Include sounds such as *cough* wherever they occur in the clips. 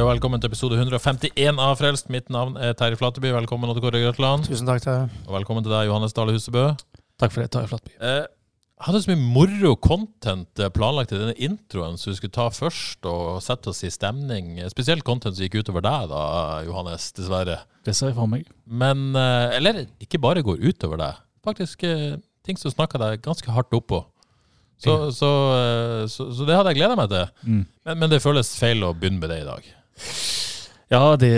Og velkommen til episode 151 av Frelst. Mitt navn er Terje Flateby. Velkommen Odd Kåre Grøtland. Tusen takk til. Og velkommen til deg, Johannes Dale Husebø. Takk for det, Terje Flateby. Eh, hadde så mye moro content eh, planlagt i denne introen som vi skulle ta først og sette oss i stemning. Eh, Spesielt content som gikk utover deg, da, Johannes, dessverre. Det ser jeg for meg. Men eh, Eller ikke bare går utover deg. Faktisk eh, ting som snakker deg ganske hardt oppå. Så, så, eh, så, så det hadde jeg gleda meg til. Mm. Men, men det føles feil å begynne med det i dag. Ja, det,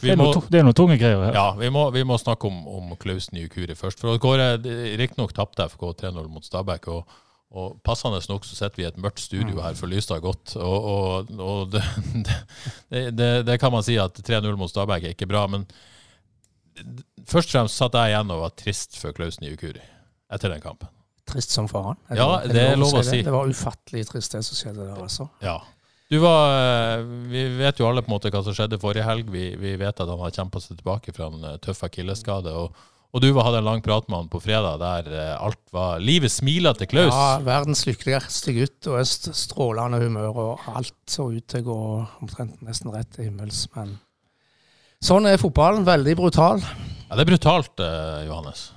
Vi det, er, må- noe, det er noen tunge greier her. Ja, vi må, vi må snakke om, om Klaus Nyukuri først. For Kåre, Riktignok tapte FK 3-0 mot Stabæk. Og, og passende nok så sitter vi i et mørkt studio her for lyset har gått. Og, og, og *laughs* det, det, det, det kan man si at 3-0 mot Stabæk er ikke bra. Men først og fremst satt jeg igjen og var trist for Klaus Nyukuri etter den kampen. Trist som faen. Er Ja, det er lov å si. Det? det var ufattelig trist, det som skjedde der, altså. Ja. Du var, eh, Vi vet jo alle på en måte hva som skjedde forrige helg. Vi, vi vet at han har kjempa seg tilbake fra en eh, tøff akillesskade. Og, og du hadde en lang prat med han på fredag der eh, alt var Livet smiler til Klaus. Ja, verdens lykkeligste gutt og et strålende humør, og alt så ut til å gå omtrent nesten rett til himmels, men sånn er fotballen. Veldig brutal. Ja, det er brutalt, Johannes.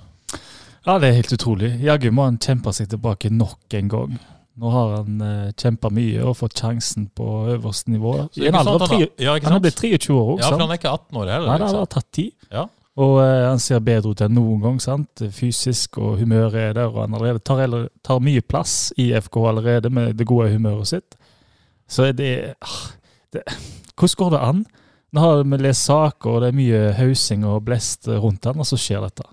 Ja, det er helt utrolig. Jaggu må han kjempe seg tilbake nok en gang. Nå har han uh, kjempa mye og fått sjansen på øverste nivå. Så I er en alder sant han, er, ja, han er blitt 23 år òg, Ja, for han er ikke 18 år heller. Nei, det har tatt tid. Ja. Og uh, han ser bedre ut enn noen gang. sant? Fysisk og humøret er der. og Han allerede tar, eller, tar mye plass i FK allerede med det gode humøret sitt. Så det, uh, det Hvordan går det an? Nå har vi lest saker, og det er mye hausing og blest rundt han, og så skjer dette.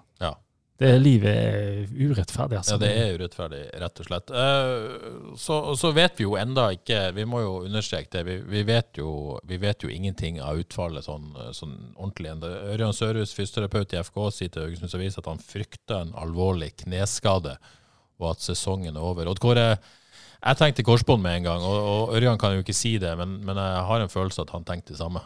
Det Livet er urettferdig, altså. Ja, det er urettferdig, rett og slett. Eh, Så, så vet vi jo enda ikke Vi må jo understreke det. Vi, vi, vet, jo, vi vet jo ingenting av utfallet sånn, sånn ordentlig. Ørjan Sørhus, fysioterapeut i FK, sier til Haugesunds Avis at han frykter en alvorlig kneskade, og at sesongen er over. Odd Kåre, jeg tenkte korsbånd med en gang, og, og Ørjan kan jo ikke si det, men, men jeg har en følelse at han tenkte det samme.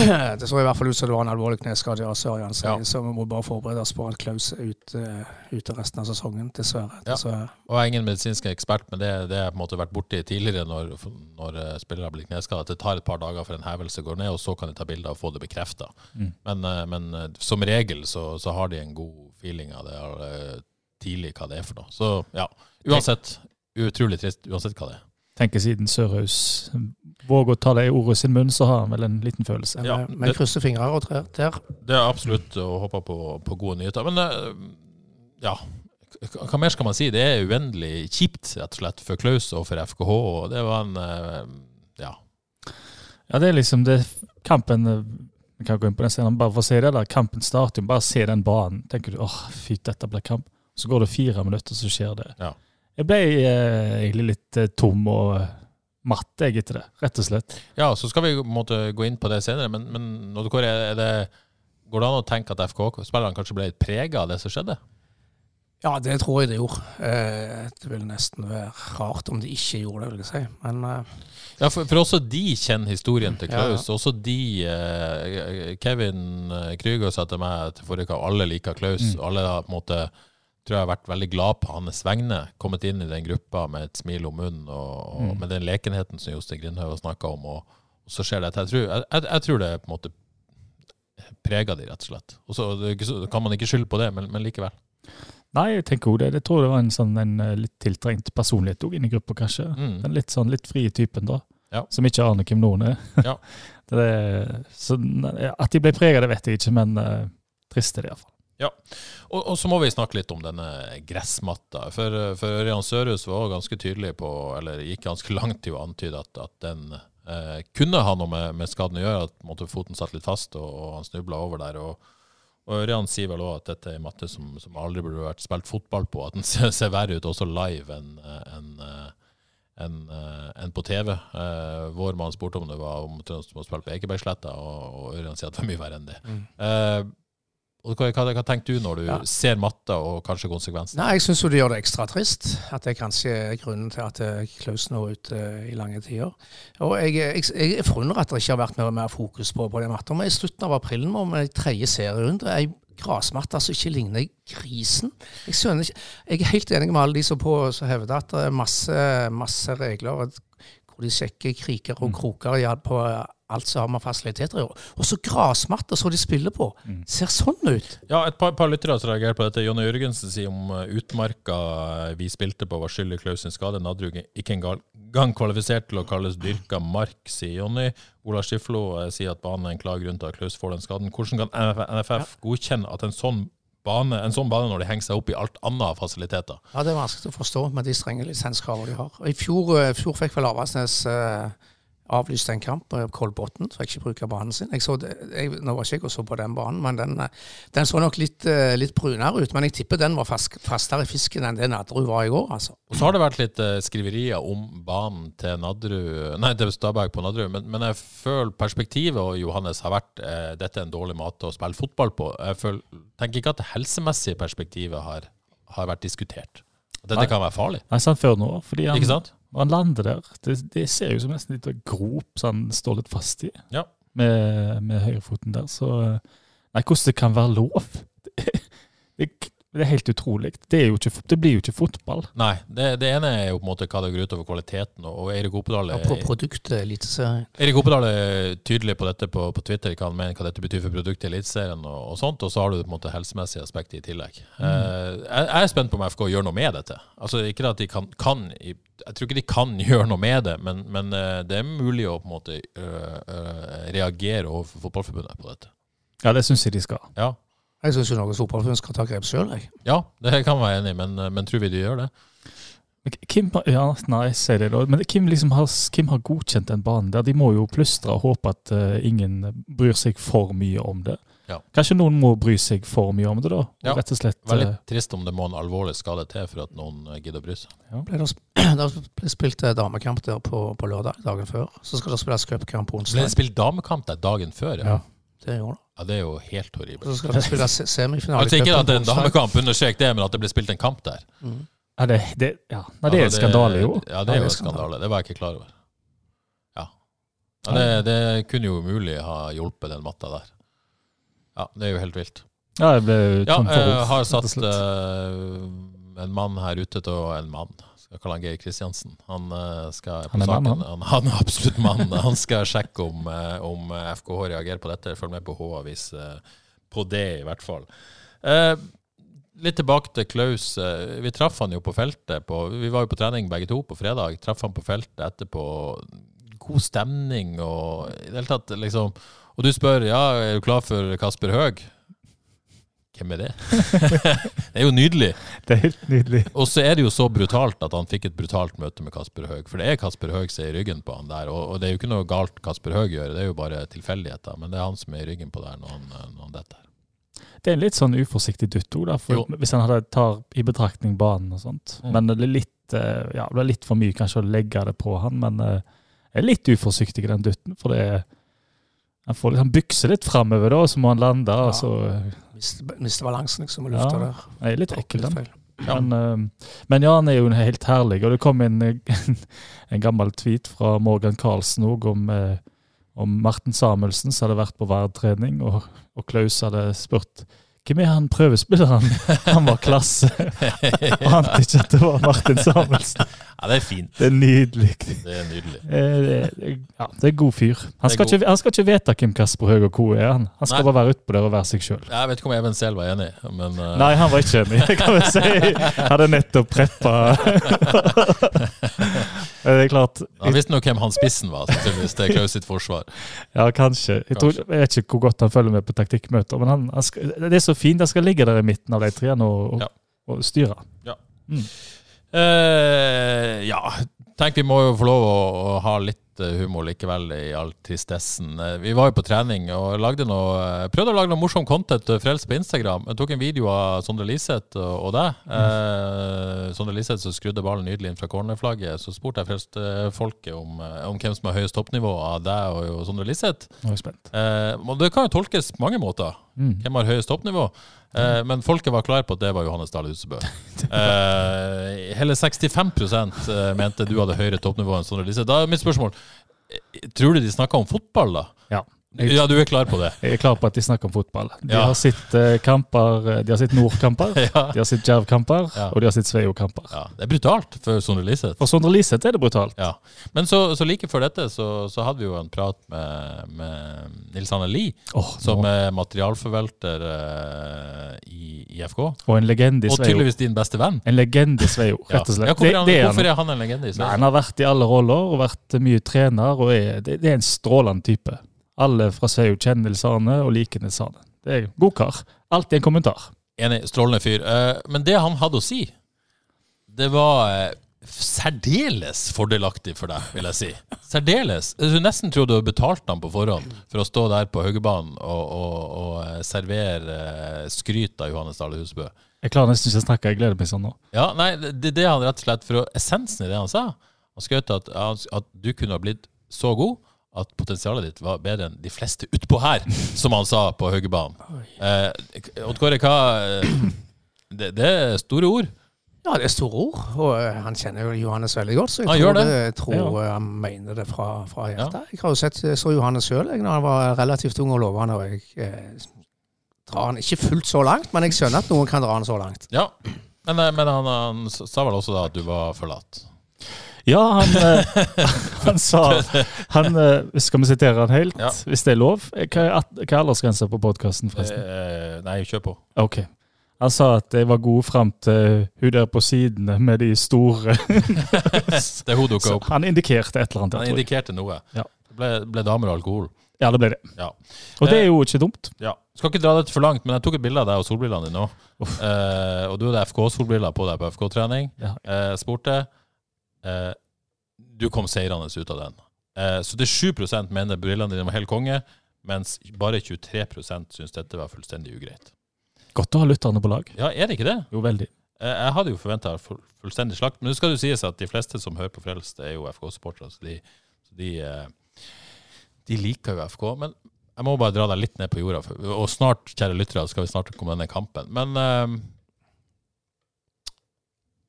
*clears throat* Det så i hvert fall ut som det var en alvorlig kneskade, ja, Sørjan Ja. så vi må bare forberede oss på at Klaus er ute, ute resten av sesongen, dessverre. Ja. Og jeg er ingen medisinsk ekspert, men det, det har jeg på en måte vært borti tidligere når, når eh, spillere blir kneskada, At det tar et par dager før en hevelse går ned, og så kan de ta bilder og få det bekrefta. Mm. Men, eh, men eh, som regel så, så har de en god feeling av det eh, tidlig hva det er for noe. Så ja, uansett. Utrolig trist uansett hva det er. Tenker siden Sørhaus våger å ta det i ordet sin munn, så har han vel en liten følelse. Ja, men men krysser fingre og trær der. Det er absolutt å håpe på, på gode nyheter. Men eh, ja, hva mer skal man si? Det er uendelig kjipt, rett og slett, for Klaus og for FKH. og Det var en eh, ja, Ja, det er liksom det kampen eh, Vi kan gå inn på den scenen, bare for å se det der. Kampen starter, bare se den banen. tenker du, åh, fy, dette blir kamp. Så går det fire minutter, så skjer det. Ja. Jeg ble eh, egentlig litt eh, tom og eh, matt jeg etter det, rett og slett. Ja, så skal vi måtte gå inn på det senere, men, men Odd Kåre, er det, går det an å tenke at FK-spillerne kanskje ble litt prega av det som skjedde? Ja, det tror jeg det gjorde. Eh, det ville nesten være rart om de ikke gjorde det, vil jeg si. Men eh, Ja, for, for også de kjenner historien til Ja, ja. Klaus. Også de eh, Kevin Krüger sa til meg til forrige uke alle liker Klaus. Mm. Alle har på en måte tror jeg har vært veldig glad på hans vegne. Kommet inn i den gruppa med et smil om munnen og, og Mm. med den lekenheten som Jostein Grindhaug har snakka om. Og, og så skjer det Jeg tror, jeg, jeg, jeg tror det på en måte preger de, rett og slett. Og så så- kan man ikke skylde på det, men, men likevel. nei, jeg tenker også det. Jeg tror det var en sånn en eh, litt tiltrengt personlighet også inni gruppa, kanskje. Mm. Den litt sånn litt frie typen, da. Ja. Som ikke aner hvem noen er. *laughs* Ja. det, så, at de ble prega, det vet jeg ikke, men uh, trist er det iallfall. Og, og så må vi snakke litt om denne gressmatta. For, for Ørjan Sørhus var også ganske tydelig på, eller gikk ganske *laughs* langt i å antyde at, at den eh, kunne ha noe med, med skaden å gjøre. At måtte, foten satt litt fast, og, og han snubla over der. Og, Og Ørjan sier vel òg at dette er en matte som, som aldri burde vært spilt fotball på. At den *laughs* ser, ser verre ut også live enn enn, en, en eh, på TV. Eh, vår mann spurte om det var om som å spille på Ekebergsletta, og, og Ørjan sier at det er mye verre enn det. Eh, og hva, hva, hva tenker du når du Ja. ser matta og kanskje konsekvensen? Nei, jeg syns det gjør det ekstra trist. At det kanskje er grunnen til at eh, Klaus nå er ute eh, i lange tider. Og jeg, jeg, jeg forundrer at det ikke har vært mer, mer fokus på, på den matta. Men i slutten av april må vi tredje serierunde, ei grasmatte som ikke ligner grisen. Jeg skjønner ikke Jeg er helt enig med alle de som, på, som hevder at det er masse, masse regler hvor de sjekker kriker og kroker ja, på alt som har med fasiliteter å gjøre. Og så grasmatter som de spiller på. Ser sånn ut. Ja, et par, par lyttere som reagerer på dette. Jonny Jørgensen sier om uh, utmarka uh, vi spilte på var skyld i Klaus sin skade. Nadrug ikke engang kvalifisert til å kalles dyrka mark, sier Jonny. Ola Skiflo uh, sier at banen er en klar grunn til at Klaus får den skaden. Hvordan kan NFF, NFF godkjenne at en sånn bane, en sånn bane når de henger seg opp i alt annet av fasiliteter? Ja, Det er vanskelig å forstå med de strenge lisenskravene de har. I fjor, eh, fjor fikk vel Avaldsnes eh, avlyst en kamp på Kolbotn, så jeg ikke bruker banen sin. Jeg så det, jeg, nå var ikke jeg og så på den banen, men den, eh, den så nok litt, eh, litt brunere ut. Men jeg tipper den var fast, fastere i fisken enn det Nadderud var i går, altså. Og så har det vært litt eh, skriverier om banen til Nadru, Nei, til Stabæk på Nadderud, men, men jeg føler perspektivet og Johannes har vært eh, dette er en dårlig måte å spille fotball på. Jeg føler, tenker ikke at det helsemessige perspektivet har, har vært diskutert. Dette Nei. kan være farlig. Nei, sant, før nå. Fordi han, Ikke sant? Når han lander der, det, det ser jo som nesten litt grop som han står litt fast i Ja. med, med høyrefoten der. Så Nei, hvordan det kan være lov? *laughs* Det, det, det er helt utrolig. Det, er jo ikke, det blir jo ikke fotball. Nei, det, det ene er jo på en måte hva det går utover kvaliteten, og, Eirik Opedal er, på produktet Eliteserien. Eirik Opedal er tydelig på dette på, på Twitter, hva han mener hva dette betyr for produktet i Eliteserien og, og sånt, og så har du på en måte helsemessige aspekt i tillegg. Eh, jeg, jeg er spent på om FK gjør noe med dette. Altså Ikke at de kan, kan Jeg tror ikke de kan *laughs* gjøre noe med det, men, men eh, det er mulig å på en måte øh, øh, reagere overfor Fotballforbundet på dette. Ja, det syns jeg de skal. Ja. Jeg syns Norges Fotballforbund skal ta grep sjøl, jeg. ja, det kan jeg være enig i, men, men tror vi de gjør det? Kim, ja, nei, sier det da. Men Kim, liksom har, Kim har godkjent den banen der. De må jo plystre og håpe at uh, ingen bryr seg for mye om det. Ja. Kanskje noen må bry seg for mye om det, da. Og Ja, Rett og slett Veldig eh, trist om det må en alvorlig skade til for at noen eh, gidder å bry seg. Ble det, *clears throat* det ble spilt eh, damekamp der på, på lørdag dagen før. Så skal det spilles cupkamp på Ble onsdag. det spilt damekamp der dagen før? Ja. Det gjorde det. Ja, det er jo helt horribelt. Så skal det spille semifinale. Altså Ikke at det er en damekamp, understrek det, men at det ble spilt en kamp der. ja, det, det, ja. Nei, det er en Altså, skandale, jo. Ja, det er jo en skandale. Det var jeg ikke klar over. Ja. ja det, det kunne jo umulig ha hjulpet den matta der. Ja, det er jo helt vilt. Ja, jeg ble Ja, tom for jeg ord, har rett og satt eh, en mann her ute til å En mann. Skal kalle han Geir Kristiansen. Han eh, skal Han er saken. mann, Han, han er absolutt mann. Han skal sjekke om, eh, om FKH reagerer på dette. Følg med på H-avis eh, på det, i hvert fall. Eh, litt tilbake til Klaus. Eh, Vi traff han jo på feltet. På, vi var jo på trening begge to på fredag. Traff han på feltet etterpå. God stemning og i det hele tatt liksom Og du spør ja, er du klar for Kasper Høeg. Hvem er det? *laughs* det er jo nydelig. Det er helt nydelig. Og så er det jo så brutalt at han fikk et brutalt møte med Kasper Høeg. For det er Kasper Høeg som er i ryggen på han der. Og, og det er jo ikke noe galt Kasper Høeg gjør, det er jo bare tilfeldigheter. Men det er han som er i ryggen på der når han, når han detter. Det er en litt sånn uforsiktig dytt òg, Jo. hvis han hadde tar i betraktning banen og sånt. Mm. Men det er litt, eh, ja, det blir litt for mye kanskje å legge det på han, men eh, jeg er litt uforsiktig i den dytten. For det er Han får han bykser litt framover, da, og så må han lande. og så eh, Miste, miste balansen liksom og lufta Ja. der. Jeg er litt ekkel, den. Ja. Men, men ja, han er jo helt herlig. Og det kom *laughs* en, en gammel tweet fra Morgan Karlsen òg om, eh, om Martin Samuelsen som hadde vært på verdtrening, og, og Klaus hadde spurt hvem er han prøvespilleren? *laughs* Han var klasse. *laughs* Ante ikke at det var Martin Samuelsen. Ja, det er fint. Det er nydelig. Det er nydelig. Eh, Det ja, det er god fyr. Han skal, ikke, han skal ikke vite hvem Kasper Høeg og co. er. Han, han skal Nei. bare være utpå der og være seg sjøl. Jeg vet ikke om Even selv var enig, men uh... Nei, han var ikke enig, kan vi si. Hadde nettopp preppa *laughs* Det er klart han visste nok hvem han spissen var, sannsynligvis, til Klaus sitt forsvar. Ja, kanskje. Jeg, tror, jeg vet ikke hvor godt han følger med på taktikkmøter, men han, han skal, det er så fint. Han skal ligge der i midten av de tre og, og, Ja. og styre. Eh, ja, tenk vi må jo få lov å, å ha litt eh, humor likevel i all tristessen. Eh, Vi var jo på trening og lagde noe, prøvde å lage noe morsom content til Frelst på Instagram. Jeg tok en video av Sondre Liseth og, deg. Eh, Sondre Liseth som skrudde ballen nydelig inn fra cornerflagget. Så spurte jeg Frelst-folket om, om hvem som har høyest toppnivå av deg og, Sondre Liseth. Eh, det kan jo tolkes på mange måter. Mm. Hvem har høyest toppnivå? Eh, men folket var klar på at det var Johannes Dale Utsebø. *laughs* Eh, hele 65 eh, mente du hadde høyere toppnivå enn Sondre Lise. Da er mitt spørsmål eh, Tror du de snakka om fotball, da? Ja. Ja, du er klar på det? Jeg er klar på at de snakker om fotball. De Ja. har sitt uh, kamper, eh, de har sitt Nord-kamper, *laughs* Ja. de har sitt Jerv-kamper, Ja. og de har sitt Sveio-kamper. ja. Det er brutalt for Sondre Liseth. For Sondre Liseth er det brutalt. Ja. Men så, så like før dette så, så hadde vi jo en prat med, med Nils Hanne Lie, oh, som nå. er materialforvalter uh, i FK Og en legende i Sveio. Og tydeligvis din beste venn. En legende i Sveio, rett og slett. Ja, hvorfor, Det- det er han. hvorfor er han en legende i Nei, han har vært i alle roller og vært mye trener, og er, det, det er en strålende type. Alle fra Sveio kjenner Sane og liker Sane. Det er god kar. Alltid en kommentar. Enig. Strålende fyr. Eh, men det han hadde å si, det var eh, særdeles fordelaktig for deg, vil jeg si. Særdeles. Du nesten trodde du hadde betalt ham på forhånd for å stå der på Haugebanen og, og, og eh, servere skryt av Johannes Dale Husbø. Jeg klarer nesten ikke å snakke, jeg gleder meg sånn nå. Ja, nei, det det han rett og slett For essensen i det han sa Han skrøt at, at du kunne ha blitt så god at potensialet ditt var bedre enn de fleste utpå her, som han sa på Haugebanen. Eh, Odd Kåre, hva eh, det, det er store ord. Ja, det er store ord, og eh, han kjenner jo Johannes veldig godt, så jeg Han tror, det. det, jeg tror ja. han mener det fra, fra hjertet. Jeg har jo sett så Johannes sjøl da han var relativt ung og lovende, og jeg eh, drar han ikke fullt så langt, men jeg skjønner at noen kan dra han så langt. Ja, men, eh, men han, han sa vel også da at du var for lat. Ja, han, eh, *laughs* han sa han, eh, Skal vi sitere han helt, Ja. hvis det er lov? Eh, Hva er, hva er aldersgrensa på podkasten, forresten? Eh, nei, kjør på. Ok. Han sa at jeg var god fram til hun der på sidene med de store *laughs* Det hun dukka opp. Han indikerte et eller annet. Han indikerte noe. Ja. Det ble, ble damer og alkohol. Ja, det ble det. Ja. Og det er jo ikke dumt. Ja. Skal ikke dra dette for langt, men jeg tok et bilde av deg og solbrillene dine òg. Uh, og du hadde FK-solbriller på deg på FK-trening. Ja. Uh, spurte. Eh, du kom seirende ut av den. Eh, så det er 7% mener brillene dine var helt konge, mens bare 23% syns dette var fullstendig ugreit. Godt å ha lytterne på lag. Ja, er det ikke det? Jo, veldig. Eh, jeg hadde jo forventa fullstendig slakt, men det skal jo sies at de fleste som hører på Frelst, er jo FK-supportere, så, de, så de, eh, de liker jo FK. Men jeg må bare dra deg litt ned på jorda, og snart, kjære lyttere, skal vi snart komme denne kampen. Men eh,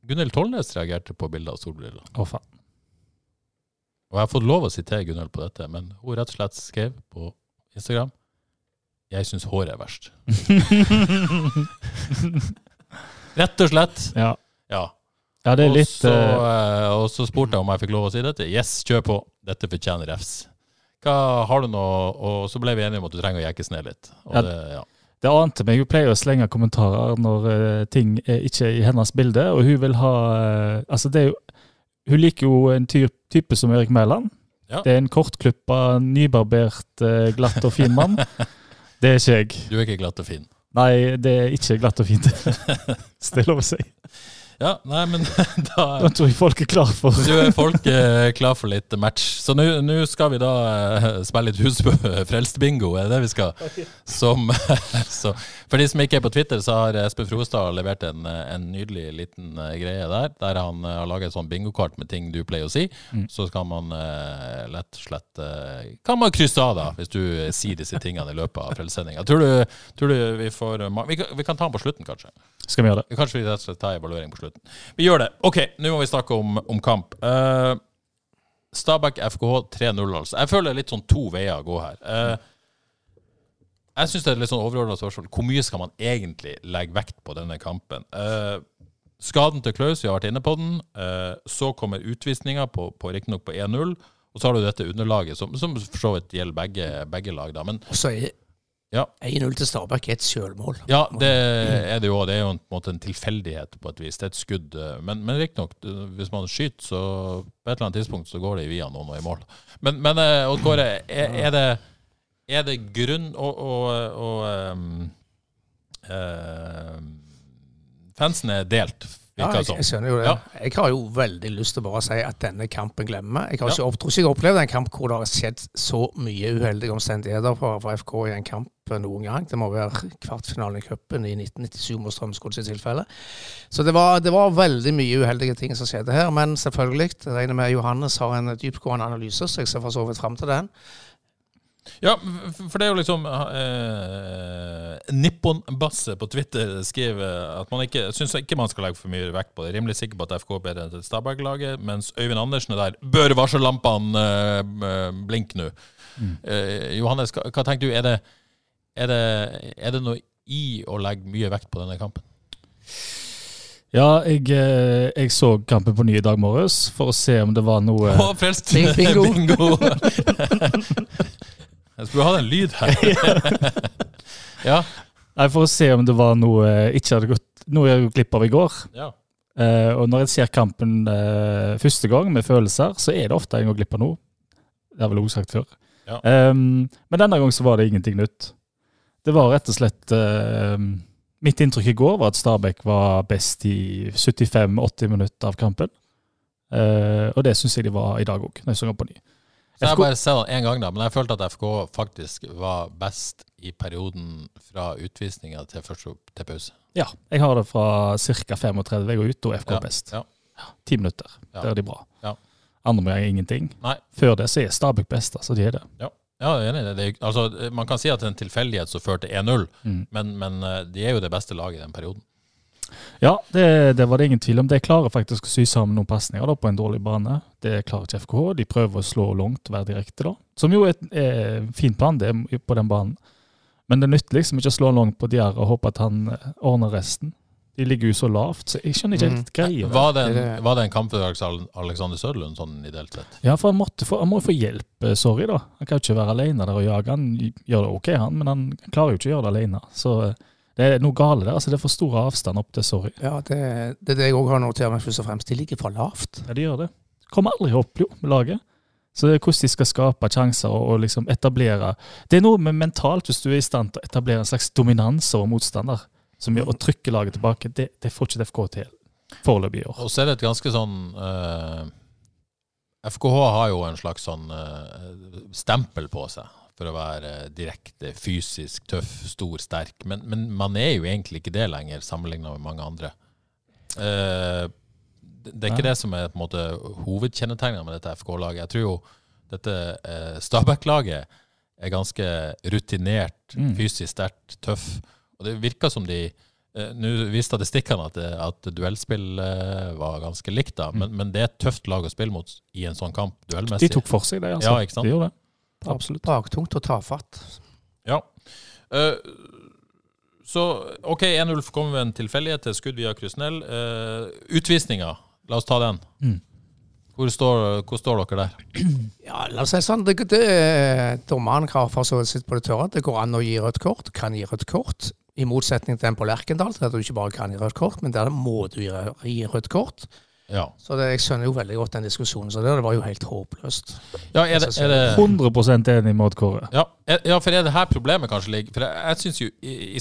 Gunhild Tollnes reagerte på bildet av solbriller. Å, faen. Og jeg har fått lov å sitere Gunhild på dette, men hun rett og slett skrev på Instagram Jeg syns håret er verst. *laughs* Rett og slett. Ja. Ja. ja, det er litt så, eh, eh, og så spurte jeg om jeg fikk lov å si dette. Yes, kjør på. Dette fortjener refs. Hva har du nå Og så ble vi enige om at du trenger å jekkes ned litt. Og Ja. det, ja. Det ante meg. Hun pleier å slenge kommentarer når uh, ting er ikke er i hennes bilde, og hun vil ha uh, Altså, det er jo Hun liker jo en ty type som Erik Mæland. Ja. Det er en kortklippa, nybarbert, uh, glatt og fin mann. Det er ikke jeg. Du er ikke glatt og fin. Nei, det er ikke glatt og fint. *laughs* Så det er lov å si. Ja, nei, men *laughs* da Da tror jeg folk er klar for Du er folk er klar for litt match. Så nå nå skal vi da eh, spille litt Husbø *laughs* frelst-bingo, er det det vi skal? Som, *laughs* så, for de som ikke er på Twitter, så har Espen Frostad levert en, eh, en nydelig liten eh, greie der. Der han eh, har laget et sånn bingokart med ting du pleier å si. Mm. Så kan man uh, lett og slett uh, Kan man krysse av, da, hvis du eh, sier disse tingene i løpet av frelsesendinga. Tror, du- tror du vi får eh, vi kan, vi kan ta den på slutten, kanskje. Skal vi gjøre det? Kanskje vi rett og slett tar evaluering på slutten. Vi gjør det. OK, nå må vi snakke om, om kamp. Uh, Stabæk FKH 3-0, altså. Jeg føler er litt sånn to veier å gå her. Eh, jeg syns det er et litt sånn overordna spørsmål. Hvor mye skal man egentlig legge vekt på denne kampen? Eh, skaden til Klaus, vi har vært inne på den. Eh, så kommer utvisninga, på, på riktignok på 1-0. Og så har du dette underlaget, som, som for så vidt gjelder begge, begge lag. da, men Og så er Ja. 1-0 til Stabæk et sjølmål. ja, det er det jo. Det er jo en, på en måte en tilfeldighet på et vis. Det er et skudd. eh, Men, men riktignok, hvis man skyter, så på et eller annet tidspunkt så går det via noen og i mål. Men, men eh, Odd Kåre, er, er, det, er det grunn å, å, å um, uh, Fansen er delt, Ja, jeg, jeg skjønner jo det. Ja. Jeg har jo veldig lyst til å bare si at denne kampen glemmer. Jeg har Ja. ikke, opp- ikke opplevd en kamp hvor det har skjedd så mye uheldige omstendigheter for, for FK i en kamp noen gang. Det må være kvartfinalen i cupen i 1997 mot Strømsgods i tilfelle. Så det var, det var veldig mye uheldige ting som skjedde her. Men selvfølgelig, regner med Johannes har en dyptgående analyse, så jeg ser for så vidt fram til den. Ja, for det er jo liksom eh, Nippon-Basse på Twitter skriver at man ikke syns ikke man skal legge for mye vekt på det. Rimelig sikker på at FK er bedre enn Stabæk-laget, mens Øyvind Andersen er der. Bør varsellampene eh, blinke nå? Eh, Johannes, hva, hva tenker du? Er det, er, det, er det noe i å legge mye vekt på denne kampen? Ja, jeg, eh, jeg så kampen på ny i dag morges for å se om det var noe frelst! Bingo. *laughs* bingo. *laughs* Jeg skulle hatt en lyd her. *laughs* *laughs* ja. Nei, for å se om det var noe ikke hadde gått noe jeg hadde glipp av i går. ja. Uh, og når jeg ser kampen uh, første gang med følelser, så er det ofte jeg går glipp av noe. Det har vel også sagt før. Ja. Um, men denne gangen så var det ingenting nytt. Det var rett og slett uh, Mitt inntrykk i går var at Stabæk var best i 75-80 minutter av kampen. Eh, og det syns jeg de var i dag òg, når jeg så på ny. Så jeg har bare sett den én gang, da, men jeg følte at FK faktisk var best i perioden fra utvisninga til til pause. Ja, jeg har det fra ca. 35 og ut, og FK Ja, best. ja. Ti minutter. Ja. Der er de bra. Ja. Andre omgang ingenting. Nei. Før det så er Stabæk best, altså de er det. Ja, jeg er enig i det. er- Altså, man kan si at det er en tilfeldighet som førte 1-0, Mm. men, men eh, de er jo det beste laget i den perioden. Ja, det, det var det ingen tvil om. De klarer faktisk å sy sammen noen pasninger på en dårlig bane. Det klarer ikke FKH. De prøver å slå langt, være direkte, da. Som jo er en fin fint plan det på den banen. Men det nytter liksom ikke å slå langt på Diarra og håpe at han eh, ordner resten. De ligger jo så lavt, så jeg skjønner ikke helt greia. Mm. Var det en, var det en kamp for Alexander Søderlund sånn ideelt sett? Ja, for han, måtte få, han må jo få hjelp, eh, sorry da. Han kan jo ikke være alene der og jage. Han gjør det ok, han, men han klarer jo ikke å gjøre det alene. Så eh, det er noe gale der. altså Det er for stor avstand opp til sorry. Ja, det, det er det jeg òg har notert meg først og fremst. De ligger for lavt. Ja, de gjør det. Kommer aldri opp jo, med laget. Så det er hvordan de skal skape sjanser og, og liksom etablere Det er noe med mentalt, hvis du er i stand til å etablere en slags dominanse over motstander, som gjør å trykke laget tilbake. Det, det får ikke FK til foreløpig i år. Og så er det et ganske sånn uh, FKH har jo en slags sånn uh, stempel på seg for å være eh, direkte, fysisk, tøff, stor, sterk. Men, men man er jo egentlig ikke det lenger, sammenligna med mange andre. Uh, det det er ikke Nei. det som er på en måte hovedkjennetegnet med dette FK-laget. Jeg tror jo dette uh, Stabæk-laget er ganske rutinert, Mm. fysisk sterkt, tøff. Og det virker som de uh, Nå viste statistikkene at, det- at duellspill var ganske likt, da, men, men det er et tøft lag å spille mot i en sånn kamp, De tok for seg det, altså. Ja, ikke sant? De gjorde det. Absolutt. Baktungt og tafatt. Ja. Uh, så OK, 1-0 kommer ved en tilfeldighet til skudd via Krusnell. Uh, utvisninga, la oss ta den. Mm. Hvor, står, hvor står dere der? *clears throat* Ja, la oss si sånn. Det, det, dommeren har for så vidt sitt på det tørre. Det går an å gi rødt kort. Kan gi rødt kort. I motsetning til den på Lerkendal, der du ikke bare kan gi rødt kort, men der må du gi, gi rødt kort. Ja, Så det, jeg skjønner jo veldig godt den diskusjonen. Så det, det var jo helt håpløst. ja er, det, er det 100 enig med Odd Kåre. ja, er- ja, for er det her problemet kanskje ligger? For jeg, jeg syns jo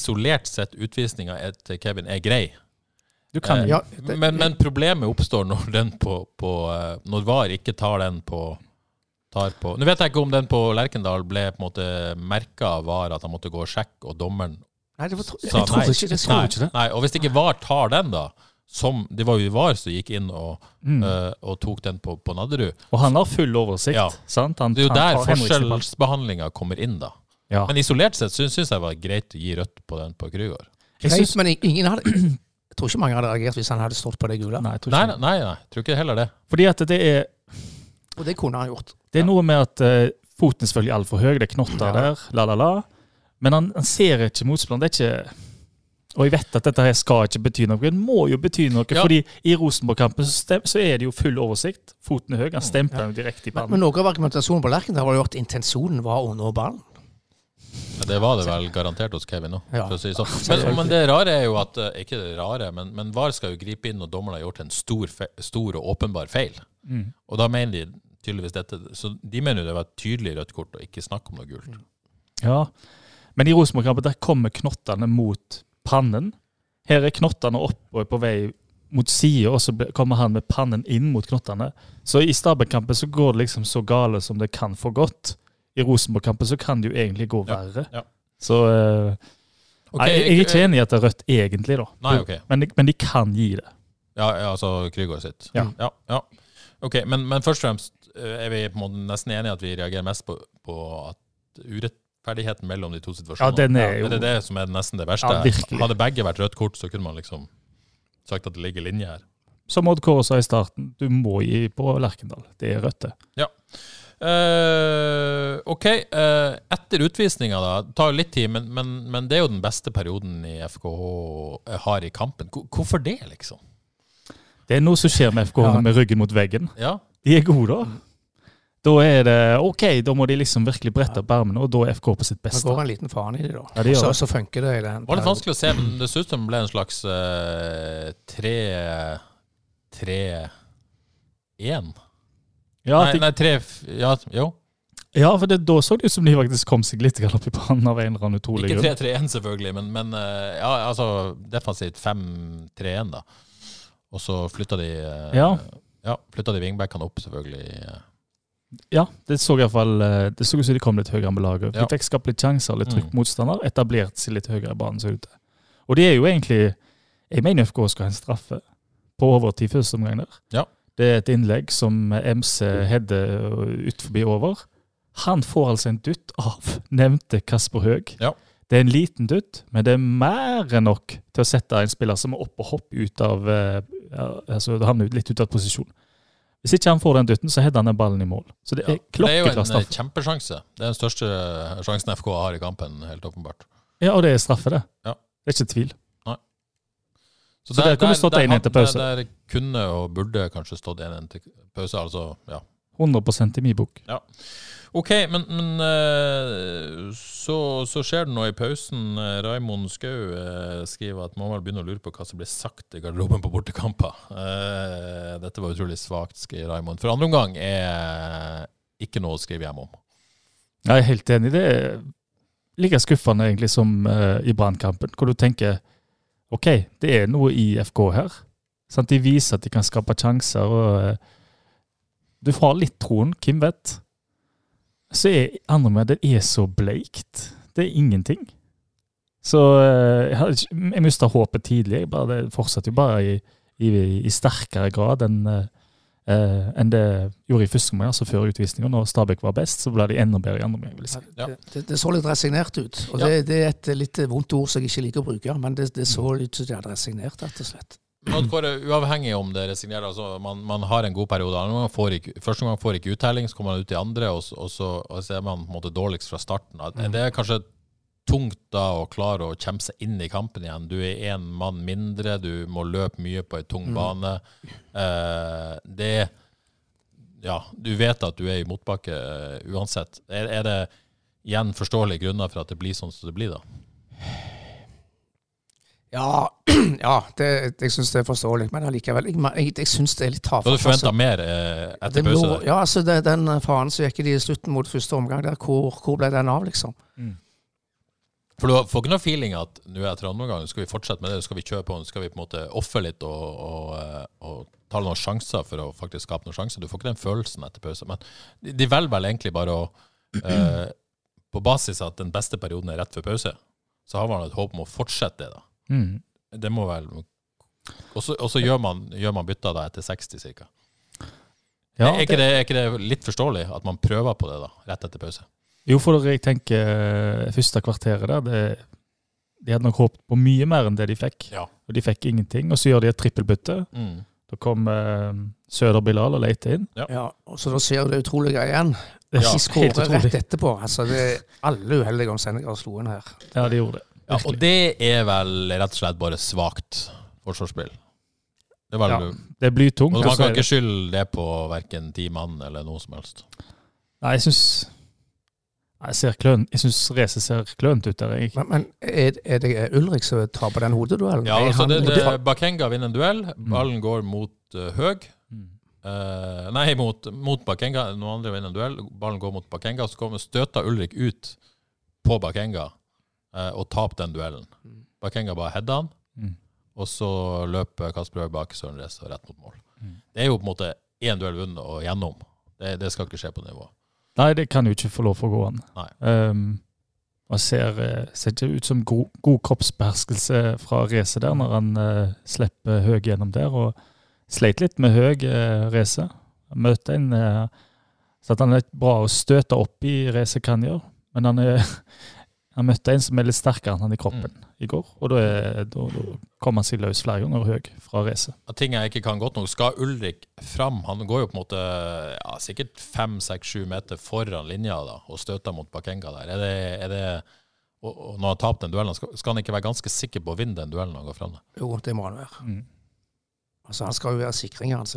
isolert sett utvisninga til Kevin er grei. Du kan Eh, Ja, det, Men, men problemet oppstår når den på, på eh, Når VAR ikke tar den på tar på Nå vet jeg ikke om den på Lerkendal ble på en måte merka av VAR, at han måtte gå og sjekke, og dommeren Nei, det var, sa jeg tror ikke jeg, ikke det. Nei, og hvis ikke VAR tar den, da som, Det var jo VAR som gikk inn og, Mm. uh, og tok den på, på Nadderud. Og han har full oversikt, Ja. sant? Han, Det er jo der forskjellsbehandlinga kommer inn, da. Ja. Men isolert sett syns jeg det var greit å gi rødt på den på Krygård. Jeg synes, men ingen hadde *clears throat* Jeg tror ikke mange hadde reagert hvis han hadde stått på det gule. nei, jeg tror Nei, ikke nei, det. nei, jeg tror ikke heller det. Fordi at det er Og det kunne han gjort. Det er noe med at uh, foten er selvfølgelig altfor høy, det er knotter Ja. der, la, la, la. Men han, han ser ikke motspilleren. Det er ikke Og jeg vet at dette her skal ikke bety noe. Det må jo bety noe, Ja. fordi i Rosenborg-kampen så, så er det jo full oversikt. Foten er høy, han stempler jo direkte i Men, men noe av argumentasjonen på Lerkendal var jo at intensjonen var å nå ballen. Ja, Det var det vel garantert hos Kevin òg, Ja. si sånn. *laughs* Men, men det rare er jo at eh, Ikke det rare, men, men VAR skal jo gripe inn når dommeren har gjort en stor, fe stor og åpenbar feil. Mm. Og da mener de tydeligvis dette Så de mener jo det var et tydelig rødt kort, og ikke snakk om noe gult. Ja. Men i Rosenborg-kampen der kommer knottene mot pannen. Her er knottene opp og er på vei mot sida, og så kommer han med pannen inn mot knottene. Så i Stabæk-kampen så går det liksom så gale som det kan få gått. I Rosenborg-kampen så kan det jo egentlig gå verre. ja. Så uh, okay, jeg, Jeg er ikke enig i at det er rødt egentlig, da. Nei, okay. men, men de kan gi det. Ja, ja altså Krygård sitt. Ja. ja, ja. Ok, men, men først og fremst eh, er vi på en måte nesten enige at vi reagerer mest på, på at urettferdigheten mellom de to situasjonene. Ja, den er jo- Er det det som er nesten det verste? Ja, virkelig. Hadde begge vært rødt kort, så kunne man liksom sagt at det ligger linje her. Som Odd Kåre sa i starten, du må gi på Lerkendal. Det er rødt, det. Eh, ok, Uh, etter utvisninga, da. Det tar jo litt tid, men, men, men det er jo den beste perioden i FKH har i kampen. Hvorfor det, liksom? Det er noe som skjer med FKH Ja. med ryggen mot veggen. Ja, De er gode, da. Da er det OK, da må de liksom virkelig brette opp ermene, og da er FK på sitt Det Da går en liten faen i det, da. Ja, de så, så funker det i den. Var det vanskelig å se, men det så ut som det ble en slags eh, tre Tre én? Ja, nei, de, nei, tre Ja, jo. ja, for det, da så det ut som de faktisk kom seg litt opp i banen av en eller annen utrolig grunn. Ikke grunn. 3-3-1, selvfølgelig, men, men eh, ja, altså defensivt 5-3-1, da. Og så flytta de eh, Ja. ja, flytta de wingbackene opp, selvfølgelig. eh. Ja, det så i hvert fall eh, Det så ut som de kom litt høyere med laget. De Ja. fikk skapt litt sjanser, litt trykk Mm. motstander, etablert seg litt høyere i banen. Så ute. Og det er jo egentlig Jeg mener FK skal ha en straffe på overtid første omgang der. Ja. Det er et innlegg som MC header ut forbi over. Han får altså en dutt av *laughs* nevnte Kasper Høeg. Ja. Det er en liten dutt, men det er mer enn nok til å sette en spiller som er oppe og hopper ut av eh, altså havner ut- litt ut av posisjon. Hvis ikke han får den dutten, så header han den ballen i mål. Så det er, Ja. Det er jo en eh, kjempesjanse. Det er den største sjansen FK har i kampen, helt åpenbart. Ja, og det er straffe, det. Ja. Det er ikke tvil. Så, Så der kunne stått 1-1 til pause. Der, der kunne og burde kanskje stått 1-1 til pause, altså, ja. 100% i min bok. Ok, men, men eh, så, så skjer det noe i pausen. Eh, Raimond Skau eh, skriver at man vel begynne å lure på hva som ble sagt i garderoben på bortekamper. Dette var utrolig svakt, skriver Raimond. For andre omgang er ikke noe å skrive hjem om. Jeg er helt enig. Det er like skuffende egentlig som i Brannkampen, hvor du tenker OK, det er noe i FK her. De viser at de kan skape sjanser. og Du får litt troen, hvem vet? Så er andre med det er så bleikt. Det er ingenting. Så eh, jeg, jeg mista håpet tidlig. Jeg Bare, det fortsatte jo bare i, i, i sterkere grad enn eh, eh, enn det gjorde i første omgang, altså før utvisninga. Når Stabæk var best, så ble de enda bedre i andre omgang. si. Ja. Det, det, det så litt resignert ut. Og Ja. det, det er et litt vondt ord som jeg ikke liker å bruke, men det, det så ut som de hadde resignert, rett og slett. Odd Kåre, uavhengig om det resignerer, altså man, man har en god periode. Gang får ikke, første gang får ikke uttelling, så kommer man ut i andre, og, og, så, og så er man på en måte dårligst fra starten. Mm. Det er kanskje tungt da å klare å kjempe seg inn i kampen igjen. Du er én mann mindre, du må løpe mye på en tung bane. Eh, det Ja, du vet at du er i motbakke uh, uansett. Er, er det igjen forståelige grunner for at det blir sånn som det blir, da? Ja, *clears throat* ja det, jeg syns det er forståelig, men allikevel Jeg, jeg, jeg syns det er litt tafatt. Du hadde forventa altså. mer eh, etter pause? Ja, altså det, Den faen som gikk i slutten mot første omgang, der, hvor, hvor ble den av, liksom? For du får ikke noe feeling at nå etter andre omgang skal vi fortsette med det, skal vi kjøre på, skal vi på en måte ofre litt og, og, eh, og ta noen sjanser for å faktisk skape noen sjanser. Du får ikke den følelsen etter pause. Men de, de velger vel egentlig bare å eh, *clears throat* På basis av at den beste perioden er rett før pause, så har man et håp om å fortsette det. da. Mm. Det må vel Og så gjør man, gjør man bytta da etter 60 ca. Ja, er, ikke det, er ikke det litt forståelig at man prøver på det da, rett etter pause? Jo, for jeg tenker eh, første kvarteret der det, De hadde nok håpet på mye mer enn det de fikk. Ja. Og de fikk ingenting. Og så gjør de et trippelbytte. Mm. Da kom eh, Søder Bilal og leite inn. Ja, og Så da ser du det utrolige igjen. Det De *laughs* helt skårer utrolig. rett etterpå. Altså, det er alle uheldige omstendigheter slo inn her. Ja, de gjorde det. Ja, og det er vel rett og slett bare svakt forsvarsspill. Det vel, Ja, Det blir tungt. og Man kan er ikke det- skylde det på verken ti mann eller noe som helst. Nei, jeg syns Jeg, ser kløn, jeg syns racet ser klønete ut der. Jeg, Men, men er, er det Ulrik som tar på den hodeduellen? Ja, altså det, det, Bakenga vinner en duell. Ballen går mot uh, Høg. Mm. Eh, nei, mot, mot Bakenga. Noen andre vinner en duell. Ballen går mot Bakenga. Så kommer støter Ulrik ut på Bakenga eh, og tape den duellen. Bakenga bare header han. Mm. og så løper Kasper Høeg bak Søren Reza rett mot mål. Mm. Det er jo på en måte én duell vunnet og gjennom. Det, det skal ikke skje på nivå. Nei, det kan jo ikke få lov for å gå an. Nei. Um, og ser, eh, ser ikke ut som god, god kroppsbeherskelse fra Race der, når han uh, slipper Høeg gjennom der. og Sleit litt med Høeg uh, Race. Møter en uh, Så at han er bra å støte opp i, Race kan gjøre. Men han, er, *laughs* han møtte en som er litt sterkere enn han i kroppen i går. Og da, er, da, da kom han seg løs flere ganger høy fra racet. Ting jeg ikke kan godt nok, skal Ulrik fram? Han går jo på en måte ja, sikkert fem, seks, sju meter foran linja da, og støter mot Bakenga der. Er det, er det, og, og når han har tapt den duellen, skal, skal han ikke være ganske sikker på å vinne den duellen når han går fram? Jo, det må han være. Mm. Altså, han skal jo være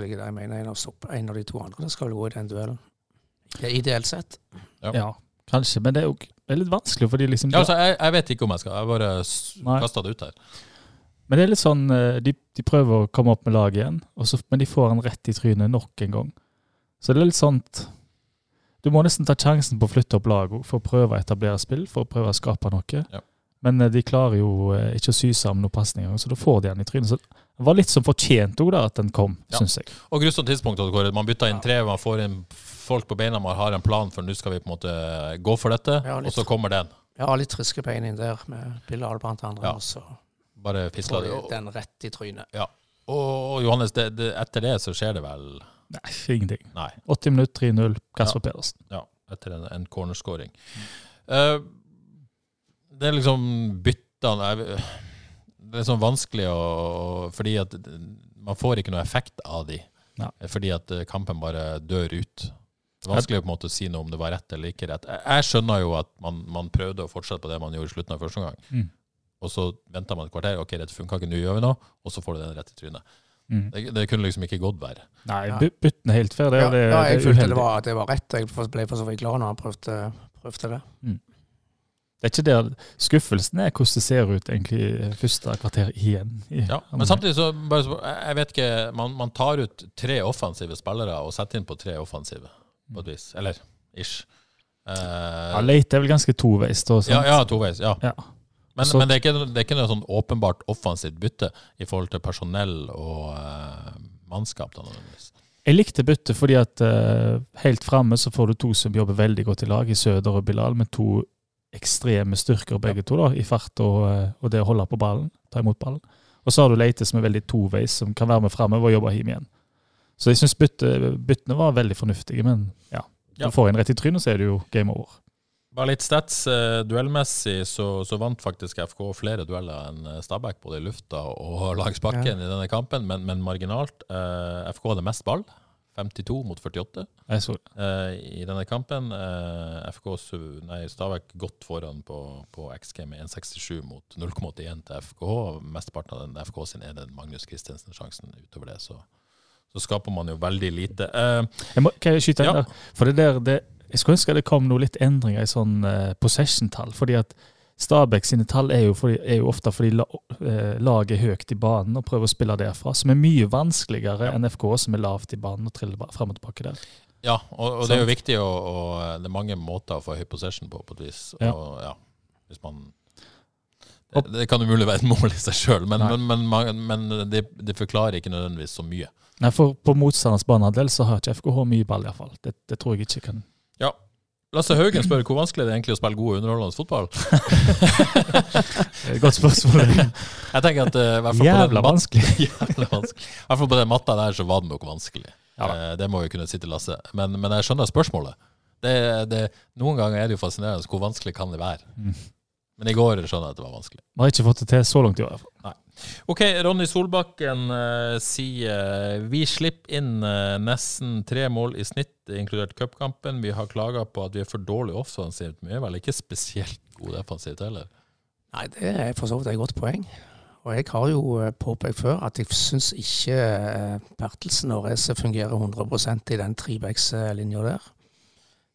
ligger der. Jeg mener en av, stopp, en av de to andre skal gå i den duellen. Ideelt sett. Ja. Ja, kanskje. Men det er jo det er litt vanskelig, fordi liksom Ja, altså, jeg, jeg vet ikke om jeg skal. Jeg bare kasta det ut her. Men det er litt sånn, eh, de, de prøver å komme opp med laget igjen, så, men de får han rett i trynet nok en gang. Så det er litt sånt Du må nesten ta sjansen på å flytte opp laget for å prøve å etablere spill, for å prøve å skape noe. Ja. Men eh, de klarer jo eh, ikke å sy sammen noen pasninger, så da får de han i trynet. Så det var litt som fortjent òg, at den kom, Ja. syns jeg. Og grusomt tidspunkt. Kåre. Man bytter inn tre, man får inn folk på beina, man har en plan for nå skal vi på en måte gå for dette, Ja, litt. og så kommer den. Ja, har litt friske bein inn der med Bilal blant andre, Ja. og så Bare fisla får det. de den rett i trynet. og, og Johannes, det, det, etter det så skjer det vel Nei, ingenting. Nei. 80 minutter, 3-0, Kasper Pedersen. Ja, etter en, en cornerscoring. Eh, det er liksom byttene Det er sånn vanskelig å Fordi at man får ikke noe effekt av de. Ja. Fordi at eh, kampen bare dør ut. Det er vanskelig på en måte å si noe om det var rett eller ikke rett. Jeg, skjønner jo at man, man prøvde å fortsette på det man gjorde i slutten av første omgang. Mm. Og så venta man et kvarter. Ok, dette funka ikke, nå gjør vi noe. Og så får du den rett i trynet. Mm. Det, det kunne liksom ikke gått verre. Nei, Ja. by- bytten er helt fair. Det, Ja, det, ja, jeg følte det var, var, det var rett. Jeg ble for så vidt glad når han prøvde, prøvde det. Det er ikke der skuffelsen er hvordan det ser ut egentlig første kvarter igjen. Ja, men samtidig så bare, jeg vet ikke man, man tar ut tre offensive spillere og setter inn på tre offensive, på et vis. Eller ish. Uh, Ja, Leite er vel ganske toveis, da. ja, ja, toveis. Ja. Ja. Men, men det, er ikke, det er ikke noe sånn åpenbart offensivt bytte i forhold til personell og uh, mannskap. Nødvendigvis. Jeg likte byttet fordi at uh, helt framme så får du to som jobber veldig godt i lag, i Søder og Bilal, med to ekstreme styrker begge to, da, i fart og, eh, og det å holde på ballen, ta imot ballen. Og så har du Leite som er veldig toveis, som kan være med framover og jobbe hjem igjen. Så jeg syns bytte, byttene var veldig fornuftige, men ja. Ja. Du får en rett i trynet, så er det jo game over. Bare litt stats. eh, duellmessig så, så vant faktisk FK flere dueller enn eh, Stabæk, både i lufta og langs bakken i denne kampen, men, men marginalt. Eh, FK hadde mest ball. 52 mot 48 Jeg eh, i denne kampen. Eh, FK, nei, Stabæk godt foran på, på XG med 1,67 mot 0,81 til FKH. Mesteparten av den FK sin er den Magnus Christensen-sjansen. Utover det så, så skaper man jo veldig lite. Eh, Jeg må, kan jeg skyte inn Ja. der? For det der, det, jeg skulle ønske det kom noe litt endringer i sånn uh, possession-tall. fordi at Stabæk sine tall er jo, fordi, er jo ofte fordi la, eh, laget er høyt i banen og prøver å spille derfra, som er mye vanskeligere enn FK, som er lavt i banen og triller frem og tilbake der. Ja, og, og det er jo viktig å, og, Det er mange måter å få høy possession på, på et vis. Ja. Og, ja, hvis man det, det kan umulig være et mål i seg sjøl, men, men, men, men, det, det forklarer ikke nødvendigvis så mye. Nei, for På motstanders banehalvdel så har ikke FKH mye ball, iallfall. Det, det tror jeg ikke kan Ja. Lasse Haugen spør hvor vanskelig det er egentlig å spille god og underholdende fotball. *laughs* Godt spørsmål. Jeg tenker at uh, hvert på Jævla vanskelig. *laughs* Jævla vanskelig. I hvert fall på den matta der så var det nok vanskelig. Ja. Eh, det må vi kunne si til Lasse. Men, men jeg skjønner spørsmålet. Det, det, noen ganger er det jo fascinerende hvor vanskelig kan det være. Mm. Men i går skjønner jeg at det var vanskelig. Vi har ikke fått det til så langt i år. i hvert fall. Ok, Ronny Solbakken uh, sier vi slipper inn uh, nesten tre mål i snitt, inkludert cupkampen. Vi har klaga på at vi er for dårlig offensivt, men vi er vel ikke spesielt gode defensivt heller. Nei, det er for så vidt et godt poeng. Og jeg har jo eh, påpekt før at jeg syns ikke Bertelsen og Reze fungerer 100% i den trebackslinja der.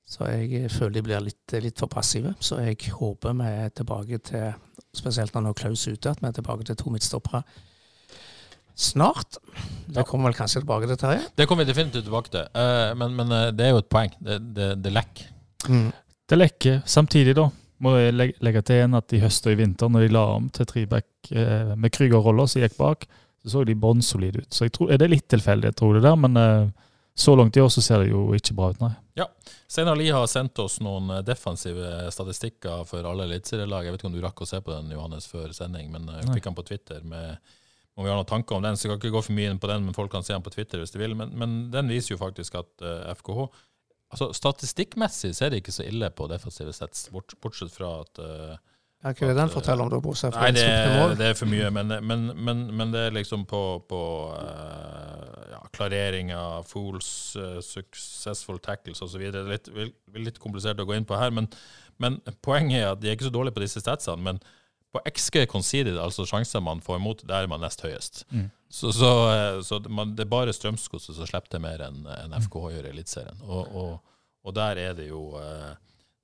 Så jeg føler de blir litt, litt for passive. Så jeg håper vi er tilbake til, spesielt når nå Klaus er ute, at vi er tilbake til to midtstoppere snart. Det kommer vel kanskje tilbake til Terje. Det kommer vi definitivt tilbake til, eh, men, men eh, det er jo et poeng. Det, det, det lekker. Det lekker samtidig, da. Må jeg legge, til en at i høst og i vinter, når de la om til treback eh, med Krüger-roller som gikk bak, så så de bånnsolide ut. Så jeg tror, er det er litt tilfeldig, jeg tror det der, men så langt i år så ser det jo ikke bra ut, nei. Ja. Steinar Lie har sendt oss noen eh, defensive statistikker for alle eliteserielag. Jeg vet ikke om du rakk å se på den, Johannes, før sending, men jeg fikk den på Twitter. med om vi har noen tanker om den, så jeg kan ikke gå for mye inn på den, men folk kan se den på Twitter hvis de vil. Men, men den viser jo faktisk at uh, FKH altså Statistikkmessig så er det ikke så ille på defensive sets, bort, bortsett fra at eh, Ja, hva er det den forteller om, da, bortsett fra Nei, det, det er for mye, men, men, men, men det er liksom på, på eh, ja, klareringer, fools, eh, successful tackles osv. Det er litt, litt komplisert å gå inn på her, men, men poenget er at de er ikke så dårlige på disse statsene. Men på XG conceded, altså sjanser man får imot, der er man nest høyest. Mm. Så, så, eh, så det, man, det er bare Strømsgodset som slipper til mer enn en FKH gjør i Eliteserien. Og, og, og der er det jo eh,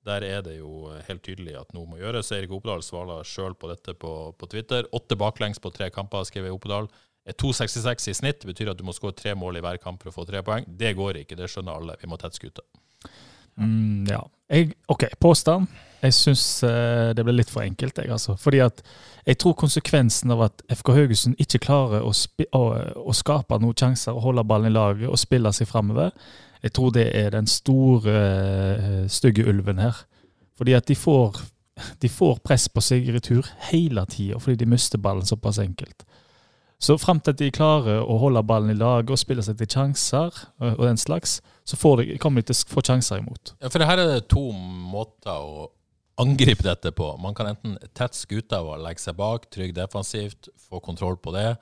der er det jo helt tydelig at noe må gjøres. Erik Opedal svarer sjøl på dette på, på Twitter. Åtte baklengs på tre kamper, skriver Opedal. Er 2,66 i snitt betyr at du må skåre tre mål i hver kamp for å få tre poeng. Det går ikke, det skjønner alle. Vi må tette skuta. Mm, ja. Jeg, OK, påstand. Jeg syns eh, det ble litt for enkelt, jeg, altså. Fordi at jeg tror konsekvensen av at FK Haugesund ikke klarer å, å, å skape noen sjanser, og holde ballen i laget og spille seg framover, jeg tror det er den store, eh, stygge ulven her. Fordi at de får, de får press på seg i retur hele tida, fordi de mister ballen såpass enkelt. Så fram til at de klarer å holde ballen i lag og spille seg til sjanser, og, og den slags, så de, kommer de til å få sjanser imot. Ja, for her er det to måter å angripe dette på. Man kan enten tette skuta og legge seg bak, trygg defensivt, få kontroll på det,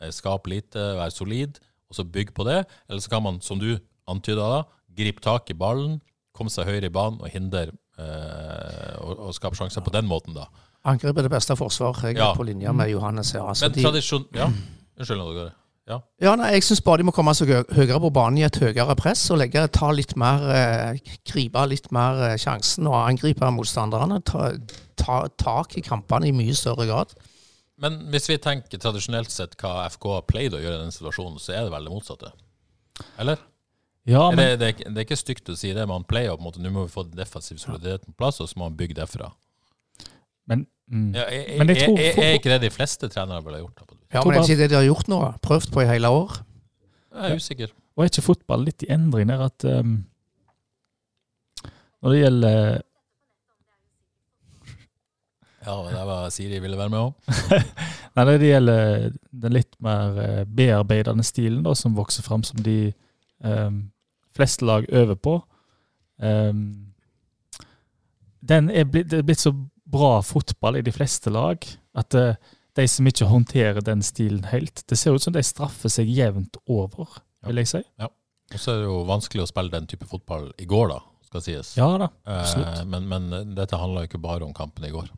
eh, skape lite, være solid, og så bygge på det. Eller så kan man, som du antyda da, gripe tak i ballen, komme seg høyere i banen og hindre eh, og, og skape sjanser på den måten, da. Angrep er det beste forsvar. Jeg er Ja. på linje med Johannes her. Altså, Men de, tradisjon... Ja, unnskyld. Nordgård. Ja. ja, nei, jeg syns bare de må komme seg høyere på banen i et høyere press og legge, ta litt mer eh, Gripe litt mer eh, sjansen og angripe motstanderne. Ta, ta tak i kampene i mye større grad. Men hvis vi tenker tradisjonelt sett hva FK har pleid å gjøre i den situasjonen, så er det vel det motsatte? Eller? Ja, Er men, det, det, er det er ikke stygt å si det. Man pleier på en måte, nå må vi få defensiv soliditet på plass, og så må han bygge derfra. men mm. Ja, jeg, er, Men jeg er, tror- er, er ikke det de fleste trenere ville gjort? da. Ja, men det er bare- ikke det de har gjort nå. Prøvd på i hele år. Jeg er usikker. Og er ikke fotball litt i endring der at um, Når det gjelder Ja, det var Siri ville være med òg. *laughs* Nei, når det gjelder den litt mer eh, bearbeidende stilen da, som vokser fram, som de um, fleste lag øver på um, Den er blitt, det er blitt så bra fotball i de fleste lag at uh, de som ikke håndterer den stilen helt Det ser ut som de straffer seg jevnt over, vil jeg si. Og så er det jo vanskelig å spille den type fotball i går, da, skal sies. Ja da, Eh, absolutt. men, men dette handler jo ikke bare om kampen i går.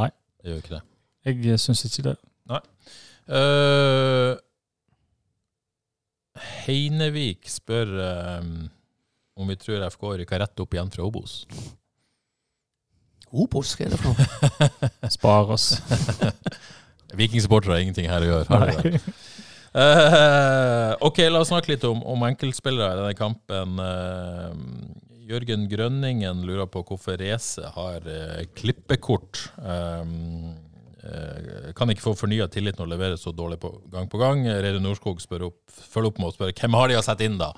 Nei. Det gjør ikke det. Jeg syns ikke det. Eh, Heinevik spør um, om vi tror FK rykker rett opp igjen fra Obos. Obos, hva er det for noe? *laughs* Spar oss. *laughs* Vikingsupportere har ingenting her å gjøre. Eh, ok, la oss snakke litt om, om enkeltspillere i denne kampen. Eh, Jørgen Grønningen lurer på hvorfor Race har eh, klippekort. Um, kan ikke få fornya tilliten og levere så dårlig på, gang på gang. Reidun Norskog spør opp, følger opp med å spørre hvem har de å sette inn, da?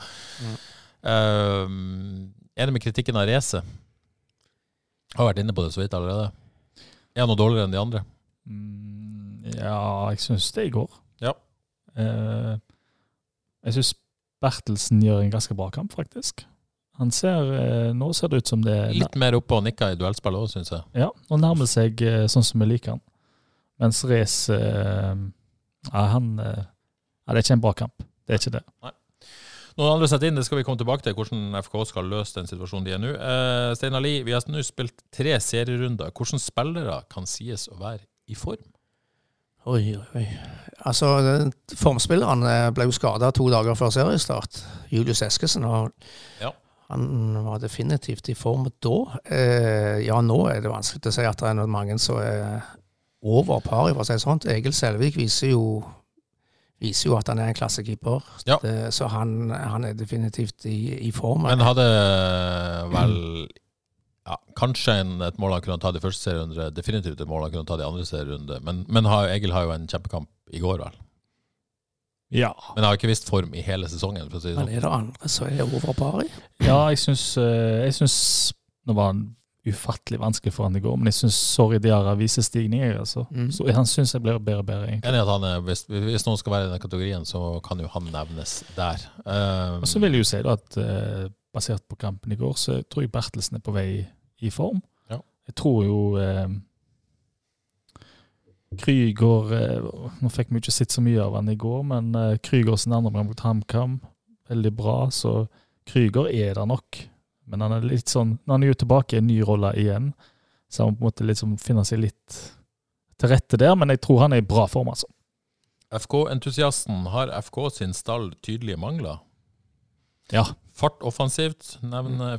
Er enig med kritikken av racet. Har vært inne på det så vidt allerede. Er han noe dårligere enn de andre? Mm, ja, jeg syns det i går. Ja. Uh, jeg syns Bertelsen gjør en ganske bra kamp, faktisk. Han ser, eh, Nå ser det ut som det Litt mer oppe og nikka i duellspillet òg, syns jeg. Ja, og nærmer seg eh, sånn som vi liker han. Mens Race eh, ja, han eh, ja, Det er ikke en bra kamp. Det er ikke det. Noen andre setter inn, det skal vi komme tilbake til, hvordan FK skal løse den situasjonen de er nå. Eh, Steinar Lie, vi har nå spilt tre serierunder. Hvordan spillere kan sies å være i form? Oi, oi. Altså, formspillerne eh, ble jo skada to dager før seriestart. Julius Eskesen. Og Ja. Han var definitivt i form da. Eh, ja, nå er det vanskelig å si at det er noen mange som er over paret, for å si det sånn. Egil Selvik viser jo, viser jo at han er en klassekeeper. Ja. Det, så han, han er definitivt i, i form. Men hadde vel ja, kanskje en, et mål han kunne tatt i første serierunde, definitivt et mål han kunne tatt i andre serierunde. Men, men har, Egil har jo en kjempekamp i går, vel. Ja. Men har ikke visst form i hele sesongen. for å si det Men sånn. er det andre som er over par? Ja, jeg syns, eh, jeg syns Nå var han ufattelig vanskelig for han i går, men jeg syns Sorry de viser stigning. jeg, Altså. Mm. Så han syns jeg blir bedre og bedre. egentlig. Enig at han er, hvis, hvis noen skal være i den kategorien, så kan jo han nevnes der. Um, Og så vil jeg jo si da at uh, basert på kampen i går, så tror jeg Bertelsen er på vei i form. Ja. Jeg tror jo uh, Krygård uh, Nå fikk vi ikke sett så mye av han i går, men uh, Krüger sin andre omgang mot HamKam, veldig bra. Så Krygård er der nok. Men han er litt sånn, når han er jo tilbake i en ny rolle igjen, så han på en måte liksom finner seg litt til rette der. Men jeg tror han er i bra form, altså. FK-entusiasten har FK sin stall tydelige mangler. Ja. Fart offensivt, nevner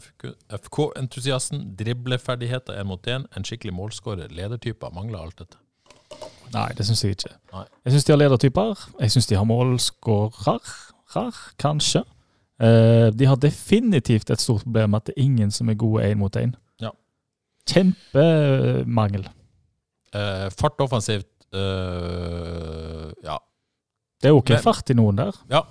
FK-entusiasten. Dribleferdigheter én mot én. En skikkelig målskårer. Ledertyper mangler alt dette. Nei, det syns jeg ikke. Nei. Jeg syns de har ledertyper. Jeg syns de har målskårer, kanskje. Eh, de har definitivt et stort problem med at det er ingen som er gode én mot én. Ja. Kjempemangel. Eh, fart offensivt eh, Ja. Det er ok Men- fart i noen der. Ja.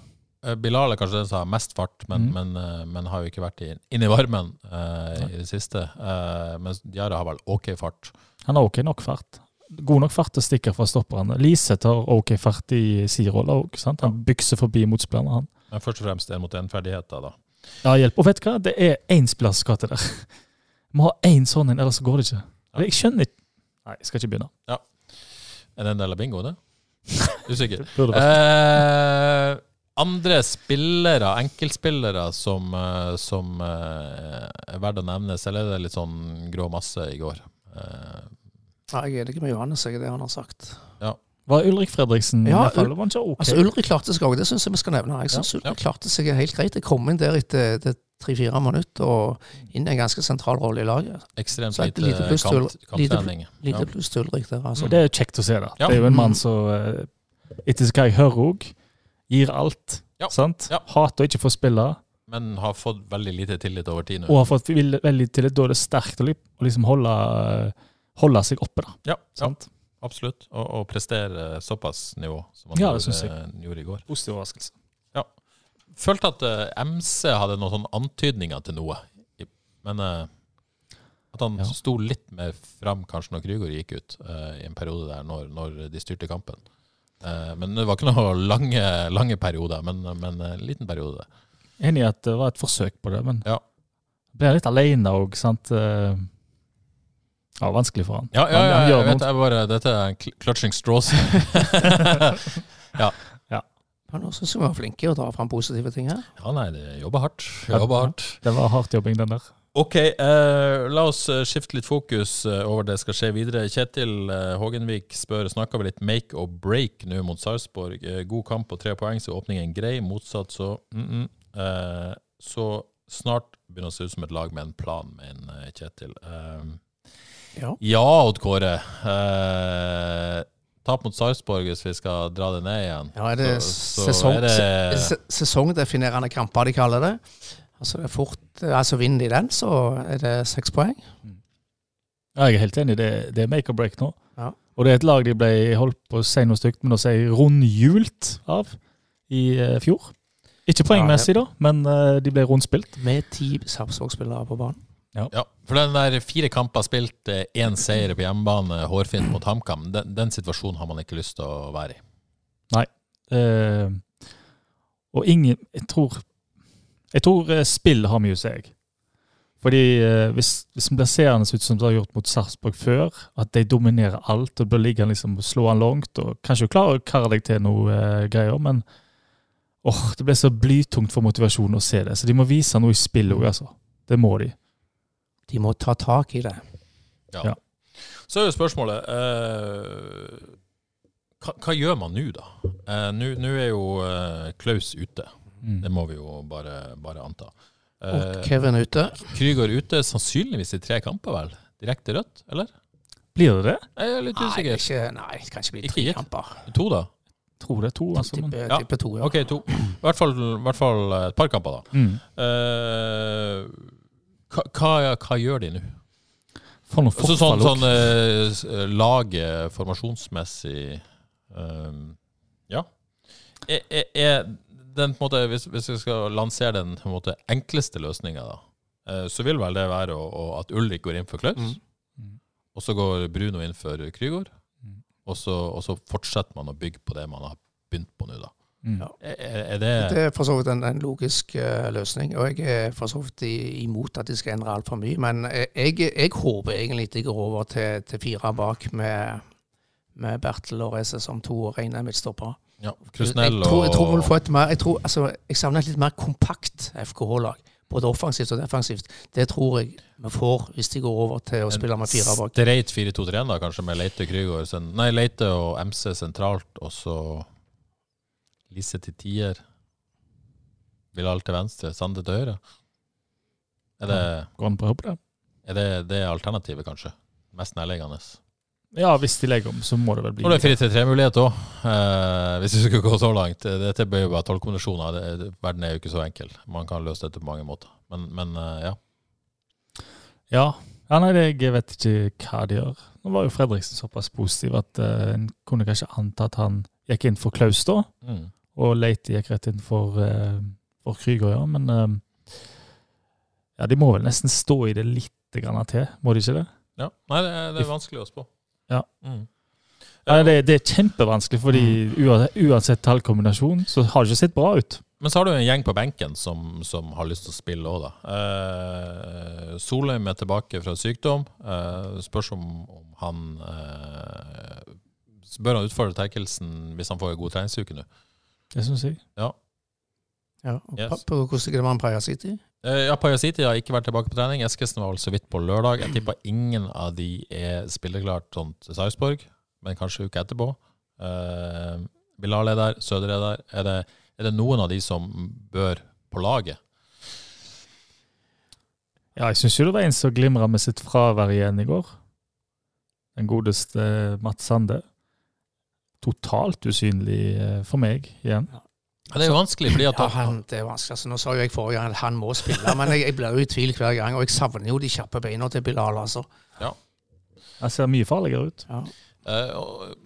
Bilal er kanskje den som har mest fart, men, mm. men, men har jo ikke vært inn i varmen eh, i det siste. Eh, mens Diarra har vel ok fart. Han har ok nok fart. God nok fart til å stikke fra stopperne. Liseth har ok fart i siderolla òg. Han bykser forbi motspillerne, han. Men først og fremst en mot en-ferdigheter, da. Ja, hjelp. Og vet du hva? Det er én spiller skal til der. *laughs* Må ha én sånn en, ellers så går det ikke. Jeg skjønner ikke Nei, jeg skal ikke begynne. Er det en del av bingo, det? *laughs* Usikker. Eh, andre spillere, enkeltspillere, som, eh, som eh, er verdt å nevnes, eller er det litt sånn grå masse i går? Eh, Ja, jeg er enig med Johannes, jeg er det han har sagt. Var Ulrik Fredriksen Ja, i fall? Var han? Altså, Ulrik klarte seg òg, det syns jeg vi skal nevne. Jeg syns Ja, Ulrik klarte seg helt greit. Jeg kom inn der etter tre-fire minutter og inn i en ganske sentral rolle i laget. ekstremt Så lite, lite pluss til- lite- Lite pluss til Ulrik der, altså. Det er kjekt å se. da. Ja. Det er jo en mann Mm. som, eh, etter hva jeg hører òg, gir alt. Ja. sant? Ja. Hater å ikke få spille, Men har fått veldig lite tillit over tid nå. og har fått veldig tillit. Da er det sterkt å liksom holde, holde seg oppe, da. Ja, ja Sant? Absolutt. Og, og prestere såpass nivå som han Ja, gjorde, eh, gjorde i går. Positiv overraskelse. Følte at uh, MC hadde noen sånne antydninger til noe. Men uh, at han Ja. sto litt mer fram kanskje når Krygård gikk ut uh, i en periode der, når, når de styrte kampen. Eh, men det var ikke noen *laughs* lange, lange perioder, men, men en liten periode. Enig i at det var et forsøk på det, men Ja. ble litt alene òg, sant. Eh, Ja, vanskelig for han. Ja, ja, ja, ja, jeg vet, jeg bare, dette er clutching straws. *laughs* Ja, nå syns jeg vi var flinke i å dra fram positive ting her. ja, nei, det jobber hardt. Jobber hardt. Det var hardt jobbing, den der. Ok, eh, la oss eh, skifte litt fokus eh, over det skal skje videre. Kjetil eh, Hågenvik spør snakker vi litt make or break nå mot Sarpsborg. Eh, god kamp og tre poeng, så åpningen grei. Motsatt så mm -mm. Eh, Så snart begynner det å se ut som et lag med en plan, mener Kjetil. Eh, Ja. ja, Odd Kåre. Eh, tap mot Sarpsborg hvis vi skal dra det ned igjen. Ja, er det Så- så sesong, er det- sesongdefinerende kamper de kaller det? Altså det er fort, altså Vinner de den, så er det seks poeng. Ja, jeg er helt enig. Det, det er make or break nå. Ja. Og det er et lag de ble holdt på å si noe stygt, men å si rundhjult av i eh, fjor. Ikke poengmessig, da, men eh, de ble rundspilt. Med ti Sarpsborg-spillere på banen. Ja, for den der fire kamper spilt, én seier på hjemmebane, hårfint mot HamKam, den, den situasjonen har man ikke lyst til å være i. Eh, og ingen Jeg tror Jeg tror eh, spill har mye å si. Fordi eh, hvis, hvis vi blir seende ut som det har gjort mot Sarpsborg før, at de dominerer alt og bør ligge liksom og slå han langt og kanskje klare å karre deg til noe eh, greier, men åh, det blir så blytungt for motivasjonen å se det. Så de må vise noe i spillet òg, altså. Det må de. De må ta tak i det. Ja. Så er jo spørsmålet eh, hva, hva gjør man nå, da? Eh, Nå er jo eh, Klaus ute. Mm. Det må vi jo bare, bare anta. Og Eh, Kevin er ute. Krygård ute, sannsynligvis i tre kamper, vel? Direkte rødt, eller? Blir det det? Jeg er litt Nei, det er ikke, nei, det kan ikke bli Ikke tre gitt. kamper. To, da? Tror det er to, altså. Men, type, Ja. to, ja. Ok, to. I hvert fall, hvert fall et par kamper, da. mm. Eh, hva, hva, hva gjør de nå? For noe Så sånn, sånn uh, eh, laget formasjonsmessig um, Ja. Er, er, er den på en måte, hvis, hvis vi skal lansere den på en måte enkleste løsninga, da, eh, så vil vel det være å, å, at Ulrik går inn for Klaus, Mm. og så går Bruno inn for Krygård, Mm. og, så, og så fortsetter man å bygge på det man har begynt på nå, da. Mm. Ja. Er, det Det er for så vidt en, en logisk uh, løsning, og jeg er for så vidt i- imot at de skal endre altfor mye. Men jeg, jeg håper egentlig de går over til, til fire bak med, med Bertel og Reze som to rene midtstoppere. ja, Jeg, Krusnell tror, jeg tror vi får få et mer jeg, tror, altså, jeg savner et litt mer kompakt FKH-lag. Både offensivt og defensivt. Det tror jeg vi får hvis de går over til å spille med fire bak. Streit 4-2-3, da, kanskje, med Leite Krygård sen- Nei, Leite og MC sentralt, og så Lise til tier. Bilal til venstre, Sande til høyre. Er det, Går an på det? er det det alternativet, kanskje? Mest nærliggende. Ja, hvis de legger om, så må det vel bli Nå er det 4-3-3-mulighet òg, eh, hvis vi skulle gå så langt. Dette bør jo være det- Verden er jo ikke så enkel. Man kan løse dette på mange måter. Men, men eh, ja. Ja. ja nei, jeg vet ikke hva de gjør. Nå var jo Fredriksen såpass positiv at eh, en kunne kanskje anta at han gikk inn for Klaus da, Mm. Og Leite gikk rett inn for, uh, for Krüger, ja. Men eh, ja, de må vel nesten stå i det litt grann til, må de ikke det? ja. Nei, det er, det er vanskelig å spå. Ja. Mm. Nei, det, det er kjempevanskelig, fordi uansett tallkombinasjon så har det ikke sett bra ut. Men så har du en gjeng på benken som, som har lyst til å spille òg, da. Eh, Solheim er tilbake fra sykdom. Eh, spørs om, om han eh, Bør han utfordre Terkelsen hvis han får en god treningsuke nå? Det syns jeg. Ja, og Yes. på, på, hvordan ligger det med Paya City? Ja, ja, City har ikke vært tilbake på trening. Eskesen var vel så vidt på lørdag. Jeg tipper ingen av de er spilleklart sånn til Sarpsborg, men kanskje uka etterpå. Uh, Bilal er der, Søder er der. Er det, er det noen av de som bør på laget? Ja, jeg syns jo det var en som glimra med sitt fravær igjen i går. Den godeste Mats Sande. Totalt usynlig eh, for meg igjen. Ja, det er jo vanskelig, fordi at Ja, han, det er vanskelig. Altså, nå sa jo jeg forrige gang at han må spille, men jeg, jeg blir jo i tvil hver gang. Og jeg savner jo de kjappe beina til Bilal, altså. Han ser mye farligere ut. Ja. Uh, og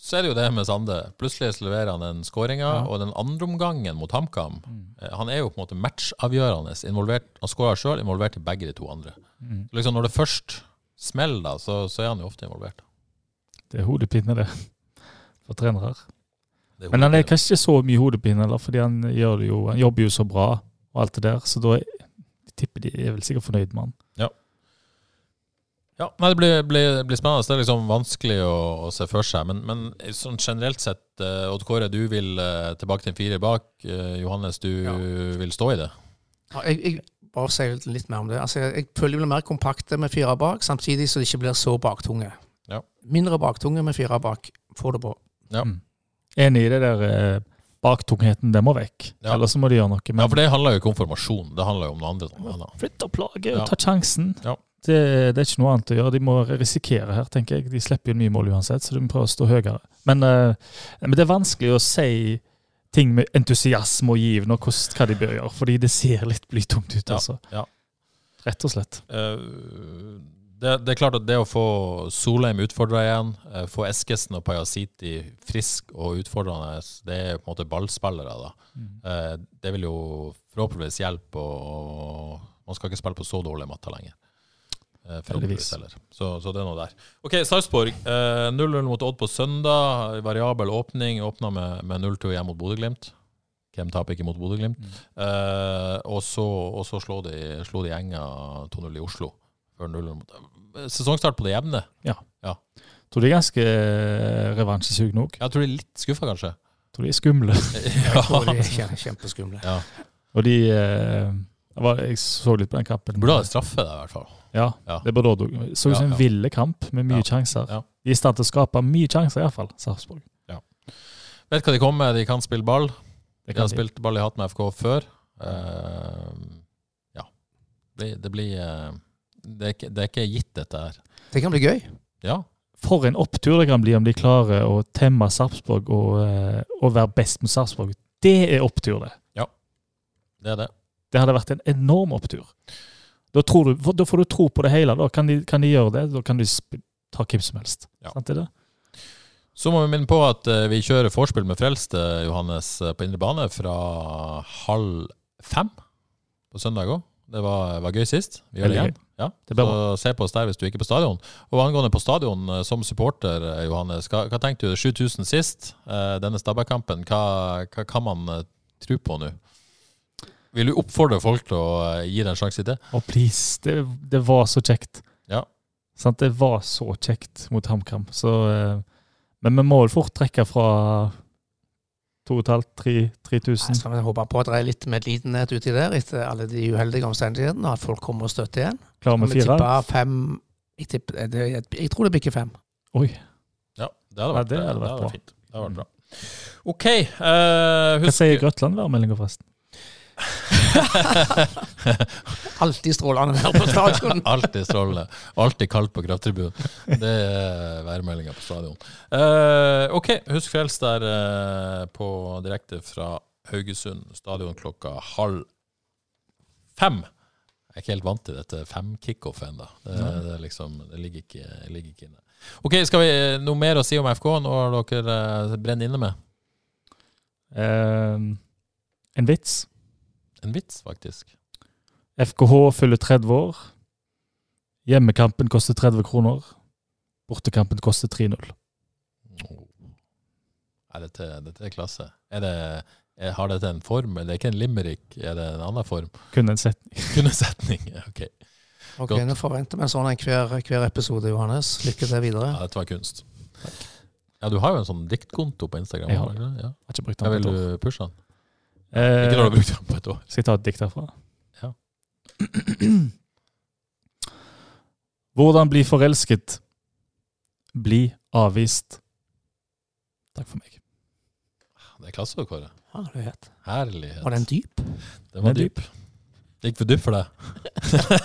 så er det jo det med Sande. Plutselig leverer han den skåringa, Ja. og den andre omgangen mot HamKam eh, Han er jo på en måte matchavgjørende. Involvert, han skårer sjøl, involvert i begge de to andre. Mm. Liksom Når det først smeller, da, så, så er han jo ofte involvert. Det er hodepine, det. For trenere. Er Men han er kanskje ikke så mye hodepine, eller, fordi han, gjør det jo, han jobber jo så bra og alt det der. Så da jeg tipper de er vel sikkert fornøyd med han. Ja, nei, Det blir, blir, blir spennende. Det er liksom vanskelig å, å se for seg. Men, men sånn generelt sett, eh, Odd Kåre, du vil eh, tilbake til en firer bak. Eh, Johannes, du Ja. vil stå i det? Ja, jeg, jeg bare sier litt mer om det. Altså, jeg, føler de blir mer kompakte med fire bak, samtidig så de ikke blir så baktunge. Ja. Mindre baktunge med fire bak. Få det på. Ja. Mm. Enig i det der eh, baktungheten, det må vekk. Ja. Ellers må de gjøre noe. Ja, for det handler jo ikke om formasjon. Det handler jo om noe annet. Flytt og plage og ta sjansen. Ja. Det, det er ikke noe annet å gjøre. De må risikere her, tenker jeg. De slipper jo mye mål uansett, så de må prøve å stå høyere. Men, eh, men det er vanskelig å si ting med entusiasme og givende og hva de bør gjøre, fordi det ser litt blytungt ut, altså. ja. Rett og slett. Eh, det, det er klart at det å få Solheim utfordra igjen, eh, få Eskesen og Pajasiti frisk og utfordrende, det er på en måte ballspillere. da. Mm. det vil jo forhåpentligvis hjelpe, og man skal ikke spille på så dårlig matter lenger. Eh, forhåpentligvis heller. Så, så det er noe der. Ok, Sarpsborg. eh, 0-0 mot Odd på søndag. Variabel åpning. Åpna med, med 0-2 hjem mot Bodø-Glimt. Hvem taper ikke mot Bodø-Glimt? Eh, og så, og så slo de, slo de Enga 2-0 i Oslo. Før 0-0 Sesongstart på det jevne. Tror de er ganske eh, revansjesugne òg. *laughs* Jeg tror de er litt skuffa, kanskje. Tror de er skumle. Jeg tror de er kjempeskumle. ja. Og de eh, jeg, var, jeg så litt på den kampen. Burde ha straffe der, i hvert fall. Ja, Ja. det burde òg. Så ut som Ja, en ja. ville kamp med mye Ja, sjanser. ja. De er i stand til å skape mye sjanser, iallfall, Sarpsborg. Vet hva de kommer med. De kan spille ball. De har de. spilt ball i hatt med FK før. Uh, ja. Det, det blir eh, det er, ikke, det er ikke gitt, dette her. Det kan bli gøy. Ja. For en opptur det kan bli om de klarer å temme Sarpsborg og, eh, og være best med Sarpsborg. Det er opptur, det. Det er det. Det hadde vært en enorm opptur. Da, tror du, da får du tro på det hele. Da kan de, kan de gjøre det. Da kan de ta hvem som helst. Ja. Sant det? Så må vi minne på at eh, vi kjører vorspiel med Frelste, Johannes, eh, på indre bane fra halv fem på søndag òg. Det var, var gøy sist. Vi gjør det igjen. Ja. Så se på oss der hvis du ikke er på stadion. Og angående på stadion, eh, som supporter, eh, Johannes, hva, hva tenkte du? 7000 sist, eh, denne Stabæk-kampen. Hva, hva kan man tro på nå? Vil du oppfordre folk til å gi det en sjanse til det? Å, please. Det, det var så kjekt. Ja. Sant? Det var så kjekt mot HamKam. Så, men vi må vel fort trekke fra 2500-3000. Skal vi håpe på at det er litt medlidenhet uti der etter alle de uheldige omstendighetene, og at folk kommer og støtter igjen. Klarer vi fire? fem jeg, tipper, det, jeg, jeg tror det bikker fem. Oi. Ja, det hadde Ja, vært, det hadde vært bra. fint. Det hadde vært bra. OK. eh, Hva sier Grøtland-værmeldinga, forresten? *laughs* *laughs* Alltid strålende her på stadion. *laughs* Alltid strålende. Alltid kaldt på krafttribunen. Det er værmeldinga på stadion. Uh, OK, husk Fjells der uh, på direkte fra Haugesund stadion klokka halv fem. Jeg er ikke helt vant til dette fem-kickoffet ennå. Det, det, er liksom, det ligger, ikke, ligger ikke inne. OK, skal vi noe mer å si om FK? Nå har dere uh, brenner inne med Uh, en vits. En vits, faktisk. FKH fyller 30 år. Hjemmekampen koster 30 kroner. Bortekampen koster 3-0. Ja, dette, dette er klasse. Er det, er, har dette en form? Det er ikke en limerick, er det en annen form? Kun en setning. *laughs* Kun en setning. Ok. Ok, Godt. Nå forventer vi en sånn hver, hver episode, Johannes. Lykke til videre. Ja, dette var kunst. Ja, du har jo en sånn diktkonto på Instagram. Jeg har det? Ja. Har ikke brukt den vil du pushe den? Eh, Ikke når du har brukt den på et år. Skal jeg ta et dikt herfra? Ja. *clears throat* Hvordan bli forelsket? Bli avvist. Takk for meg. Det er klasse, Kåre. Herlighet. Herlighet. Var den dyp? Den var Den dyp. dyp. Det gikk for dypt for deg.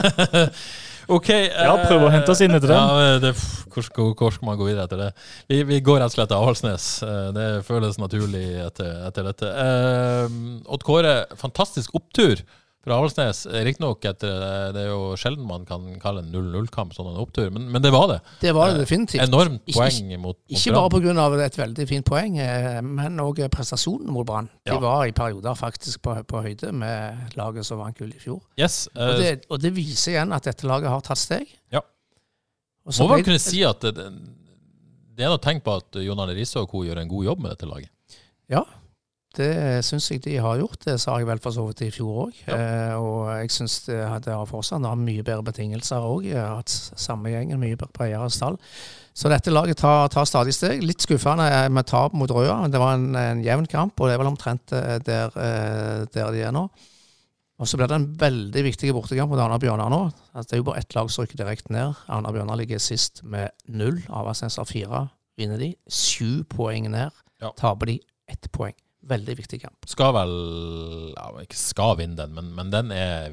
*laughs* ok. Ja, prøv å hente oss inn etter den. Ja, det, hvor, skal, hvor skal man gå videre etter det? Vi, vi går rett og slett til Avaldsnes. Eh, Det føles naturlig etter, etter dette. Eh, Odd Kåre, fantastisk opptur fra Avaldsnes. Riktignok etter eh, Det er jo sjelden man kan kalle en 0-0-kamp sånn en opptur, men, men det var det. Det var det Eh, definitivt. Enormt Ikke- poeng mot, mot Ikke bare pga. et veldig fint poeng, eh, men òg prestasjonen mot Brann. De Ja. var i perioder faktisk på, på høyde med laget som vant gull i fjor. Yes. Og eh, det, og det viser igjen at dette laget har tatt steg. Ja. Og må vel kunne si at det, det er noe tegn på at Jon Arne Riise og co. gjør en god jobb med dette laget. Det syns jeg de har gjort. Det sa jeg vel for så vidt i fjor òg. Ja. Eh, og jeg syns det, det har fortsatt har mye bedre betingelser òg. Hatt samme gjengen, mye bredere stall. Så dette laget tar, tar stadig steg. Litt skuffende eh, med tap mot Røa. Det var en, en jevn kamp, og det er vel omtrent eh, der, eh, der de er nå. Og så blir det en veldig viktig bortekamp mot Arna-Bjørnar nå. Altså, det er jo bare ett lag som rykker direkte ned. Arna-Bjørnar ligger sist med null. Avaldsnes har fire. Vinner de, sju poeng ned. Ja. Taper de ett poeng. Veldig viktig kamp. Skal vel ja, Ikke skal vinne den, men, men den er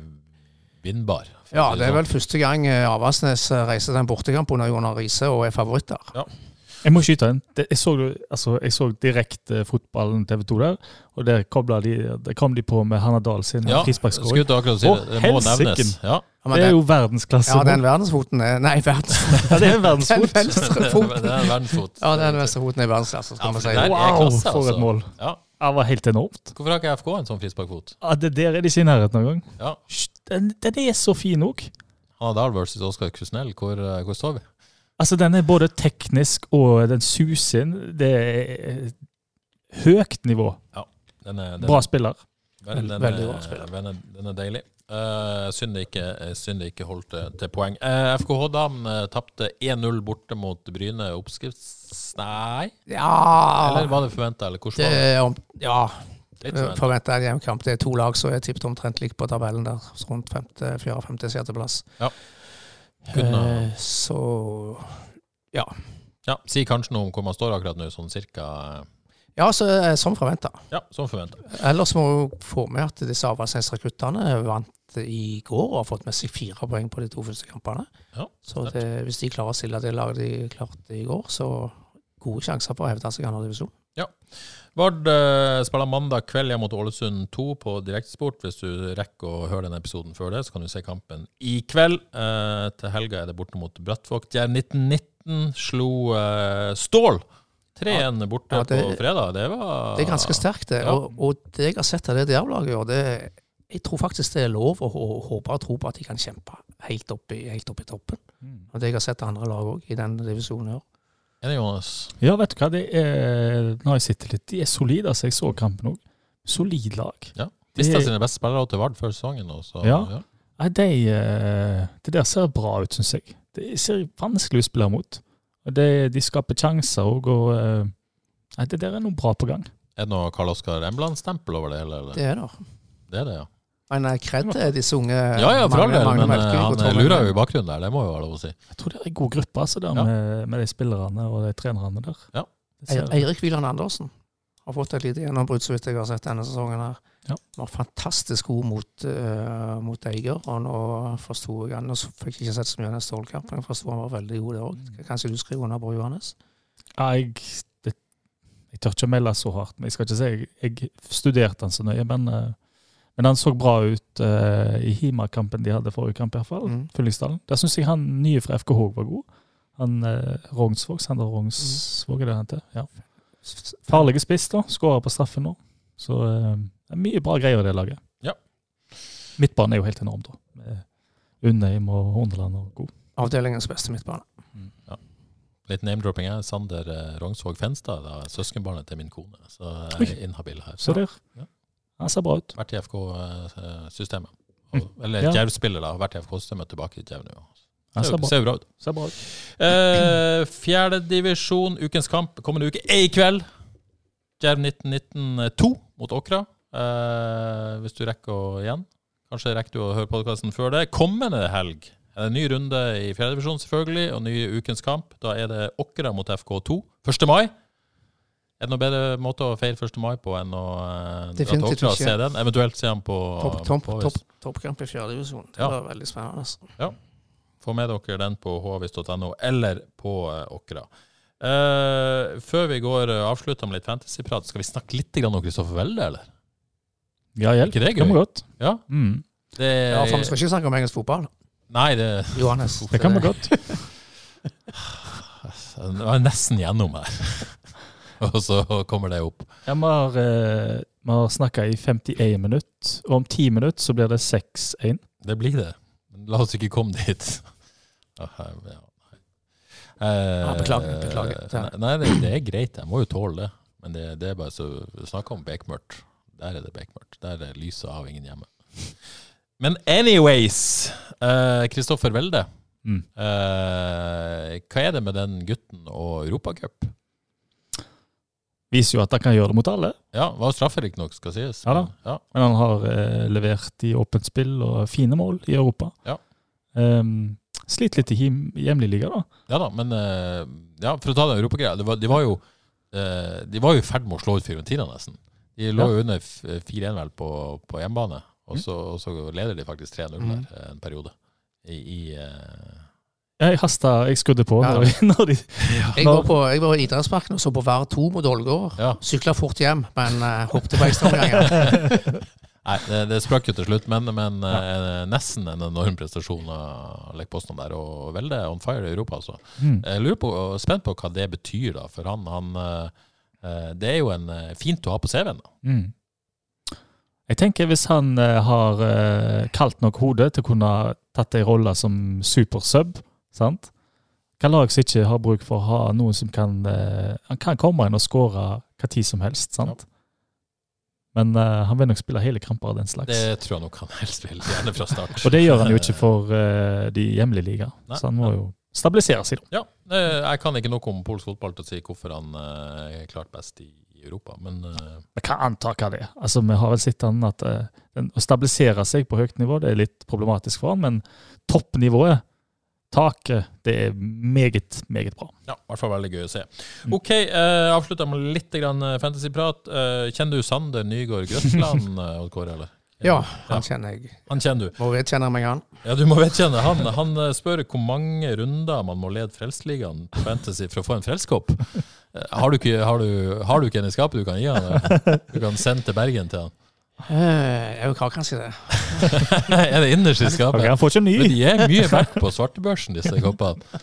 vinnbar. Ja, det er sånn. vel første gang eh, Avaldsnes eh, reiser til en bortekamp under Jonar Riise og er favoritt der. Ja. Jeg må skyte inn. Jeg så, altså, jeg så direkte fotballen TV 2 der, og der, de, der kom de på med Hanna Dahl sin Ja, frisparkskåring. si det. Det må nevnes. Ja. Ja, men Det er den, jo verdensklasse. ja, den verdensfoten er Nei, verdens, Ja, det er *laughs* den verdensfot. venstre *laughs* det er en verdensfot. Ja, den venstre foten er verdensklasse, skal man si. Wow, klasse, for altså. et mål. Ja. Det var helt enormt. Hvorfor har ikke FK en sånn frisparkfot? Ja, det der er de ikke i nærheten engang. Ja. Den, den er så fin òg. Hanna Dahl versus Oskar Kusnell, hvor, eh, hvor står vi? Altså, den er både teknisk og den suser inn. Det er høyt nivå. Den er, den, Bra spiller. Den, den, Veldig bra spiller. Den er, den er deilig. Uh, synd det ikke, eh, ikke holdt til, til poeng. Uh, FKH-damene tapte 1-0 borte mot Bryne. Oppskrifts... Nei? Ja Eller var det forventa? Eller hvordan det var det? er Ja, forventa en hjemmekamp. kamp. Det er to lag som er tippet omtrent likt på tabellen der. Rundt femte, fjerde, femte, sjetteplass. Ja. Eh, så Ja, ja. Si kanskje noe om hvor man står akkurat nå, sånn cirka Ja, så, eh, som forventa. Ja, som forventa. Ellers må vi få med at disse Avaldsnes-rekruttene vant i går og har fått med seg fire poeng på de to første kampene. Ja, så det, hvis de klarer å stille det laget de klarte i går, så gode sjanser for å hevde seg i andre divisjon. Ja. Vard eh, spiller mandag kveld hjemme mot Ålesund 2 på direktesport. Hvis du rekker å høre den episoden før det, så kan du se kampen i kveld. Eh, til helga er det borte mot Brattvåg. Djerv 1919 slo eh, Stål 3-1 borte Ja, det- på fredag. Det var Det er ganske sterkt, det. Ja. Og, og det jeg har sett av det Djerv-laget gjør, det jeg tror faktisk det er lov å hå- håpe og tro på at de kan kjempe helt opp i, helt opp i toppen. Og det jeg har sett av andre lag òg i den divisjonen. her. Enig, Jonas? Ja, vet du hva, det er, nå har jeg sett litt, de er solide, altså jeg så kampen òg. Solid lag. Ja. Mista Det- sine beste spillere til Vard før sesongen. Og så, Ja. Nei, de, eh, det der ser bra ut, syns jeg. Det ser vanskelig å spille mot. De, de skaper sjanser òg, og eh, nei, det der er noe bra på gang. Er det noe Karl Oskar Embland-stempel over det hele? Eller? Det er det. Det er det, ja. Men eh, kred til disse unge Ja, ja, for all del, men eh, han ja, lurer jo i bakgrunnen der. Det må jo være lov å si. Jeg tror det er en god gruppe altså, der Ja. med, med de spillerne og de trenerne der. Ja. Eirik Wieland Andersen har fått et lite gjennombrudd, så vidt jeg har sett denne sesongen. her. Ja. Var fantastisk god mot, uh, mot Eiger, og nå forsto jeg han. Nå fikk jeg ikke sett så mye av den Stålkampen, jeg forsto han var veldig god der òg. Kanskje du skriver under på Johannes? Ja, jeg, det, jeg tør ikke melde så hardt, men jeg skal ikke si jeg, jeg studerte han så nøye. Men, eh, men han så bra ut uh, i Hima-kampen de hadde forrige kamp, i hvert fall. Mm. Fyllingsdalen. Der syns jeg han nye fra FKH var god. Han uh, Rognsvåg, Sander Rognsvåg er det han heter. Ja. Farlige spiss, da. Skårer på straffen nå. Så uh, det er mye bra greier i det laget. Ja. Midtbanen er jo helt enorm, da. Med Undheim og Horneland og god. Avdelingens beste midtbane. Ja. Litt name-dropping er Sander Rongsvåg Fenstad, søskenbarnet til min kone. Så jeg er inhabil her. Så der. Ja. Han ser bra ut. Vært i FK-systemet. Mm. Eller Ja. Jerv-spiller, da. Vært i FK-systemet tilbake i Jerv nå. Det Ser, ser bra, ut. ser bra ut. Eh, Fjerdedivisjon, ukens kamp kommende uke er i kveld. Jerv 1919-2 mot Åkra. Eh, hvis du rekker å igjen. Kanskje rekker du å høre podkasten før det. Kommende helg er det en ny runde i fjerdedivisjon, selvfølgelig, og ny ukens kamp. Da er det Åkra mot FK2. 1. mai. Er det noe bedre måte å feire 1. mai på enn å eh, Definitivt ikke. se den? Eventuelt se den på, Toppkamp top, top, top toppkamp i fjerde divisjon. Det Ja. var veldig spennende. Få med dere den på havis.no eller på eh, Åkra. Uh, før vi går uh, avslutter med litt fantasyprat, skal vi snakke litt grann om Kristoffer Welde, eller? Ja, hjelp. Det kommer godt. Ja. Mm. Det, Ja, for Vi skal ikke snakke om engelsk fotball. Nei, det, Johannes. Det kan vi godt. *laughs* det var nesten gjennom her. *laughs* og så kommer det opp. Ja, vi har, eh, har snakka i 51 minutter, og om 10 minutter så blir det 6-1. Det blir det. La oss ikke komme dit. *laughs* Ah, ja. Eh, Ja, beklager, beklager. Det- Nei, det, det er greit. Jeg må jo tåle det. Men det, det er bare så Snakk om bekmørkt. Der er det bekmørkt. Der er lyset av ingen hjemme. Men anyways eh, Kristoffer Welde. Mm. Eh, hva er det med den gutten og Europacup? Viser jo at han kan gjøre det mot alle. Ja, var strafferikt nok, skal sies. Ja da. Ja. Men han har eh, levert i åpent spill og fine mål i Europa. Ja. Um, Sliter litt i hjemlig liga, da. Ja da, men uh, ja, for å ta den europagreia. De eh, De var jo i ferd med å slå ut Fiorentina, nesten. De lå jo under 4-1 vel på, på hjemmebane, og så, og så leder de faktisk 3-0 Mm. der eh, en periode. I, i eh, Jeg hasta, jeg skrudde på Ja. når, de, når Jeg var på, jeg var i idrettsparken og så på VAR 2 mot Ålgård. Ja. Sykla fort hjem, men uh, hoppet på ekstraomganger. *laughs* Nei, det, det sprakk jo til slutt, men, men eh, nesten en enorm prestasjon av Lech Poznan der. Og veldig on fire i Europa, altså. mm. Jeg lurer på, og er spent på hva det betyr, da. For han, han eh, eh, Det er jo en, eh, fint å ha på CV-en. da. Mm. Jeg tenker hvis han eh, har eh, kaldt nok hode til å kunne tatt ei rolle som supersub, sant? Hva lag som ikke har bruk for å ha noen som kan eh, Han kan komme inn og skåre hva tid som helst, sant? Men eh, han vil nok spille hele kamper av den slags. Det tror jeg nok han helst vil, gjerne fra start. Og det gjør han jo ikke for eh, de hjemlige liga, Nei. så han må jo stabilisere seg. da. Ja, jeg kan ikke noe om polsk fotball til å si hvorfor han eh, er klart best i i Europa, men eh, Vi kan anta hva det er. Altså, Vi har vel sett han at eh, å stabilisere seg på høyt nivå det er litt problematisk for han, men toppnivået, taket, det er meget, meget bra. ja, i hvert fall veldig gøy å se. OK, eh, avslutter med litt eh, fantasyprat. Eh, kjenner du Sander Nygaard Grøtland, *laughs* eh, Odd Kåre, eller? Ja, han kjenner jeg. Han kjenner du. Må vedkjenne meg han. Ja, du må vedkjenne. Han, han eh, spør hvor mange runder man må lede Frelsesligaen på Fantasy for å få en frelskopp. Har du ikke, har du, har du ikke en i skapet du kan gi han? Du kan sende til Bergen til han. Eh, Jeg har kanskje det. *laughs* er det innerst i skapet? han får ikke ny. Men de er mye verdt på svartebørsen, disse koppene.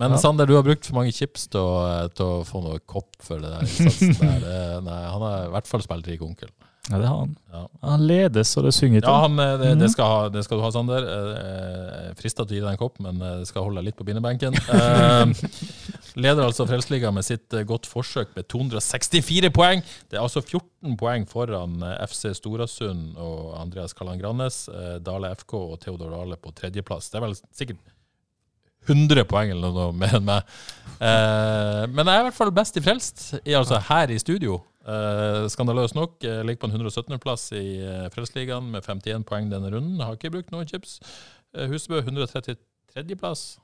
Men Ja. Sander, du har brukt for mange chips til å, eh, til å få noe kopp for det der. innsatsen der. Det, nei, han har i hvert fall spilt rik onkel. Ja, det har han. Ja. Han ledes, og det synger til. Ja, han, eh, det, det, Mhm. skal ha, det skal du ha, Sander. Eh, Frista til å gi deg en kopp, men eh, det skal holde deg litt på bindebenken. *laughs* Eh, leder altså Frelsesligaen med sitt eh, godt forsøk med 264 poeng. Det er altså 14 poeng foran eh, FC Storasund og Andreas Kalland Grannes. Eh, Dale FK og Theodor Dale på tredjeplass. Det er vel sikkert 100 poeng eller noe mer enn meg. Eh, men jeg er i hvert fall best i frelst, altså her i studio. Eh, skandaløst nok. eh, ligger på en 117.-plass i uh, Frelsesligaen med 51 poeng denne runden. Har ikke brukt noen chips. Uh, Husebø 133.-plass.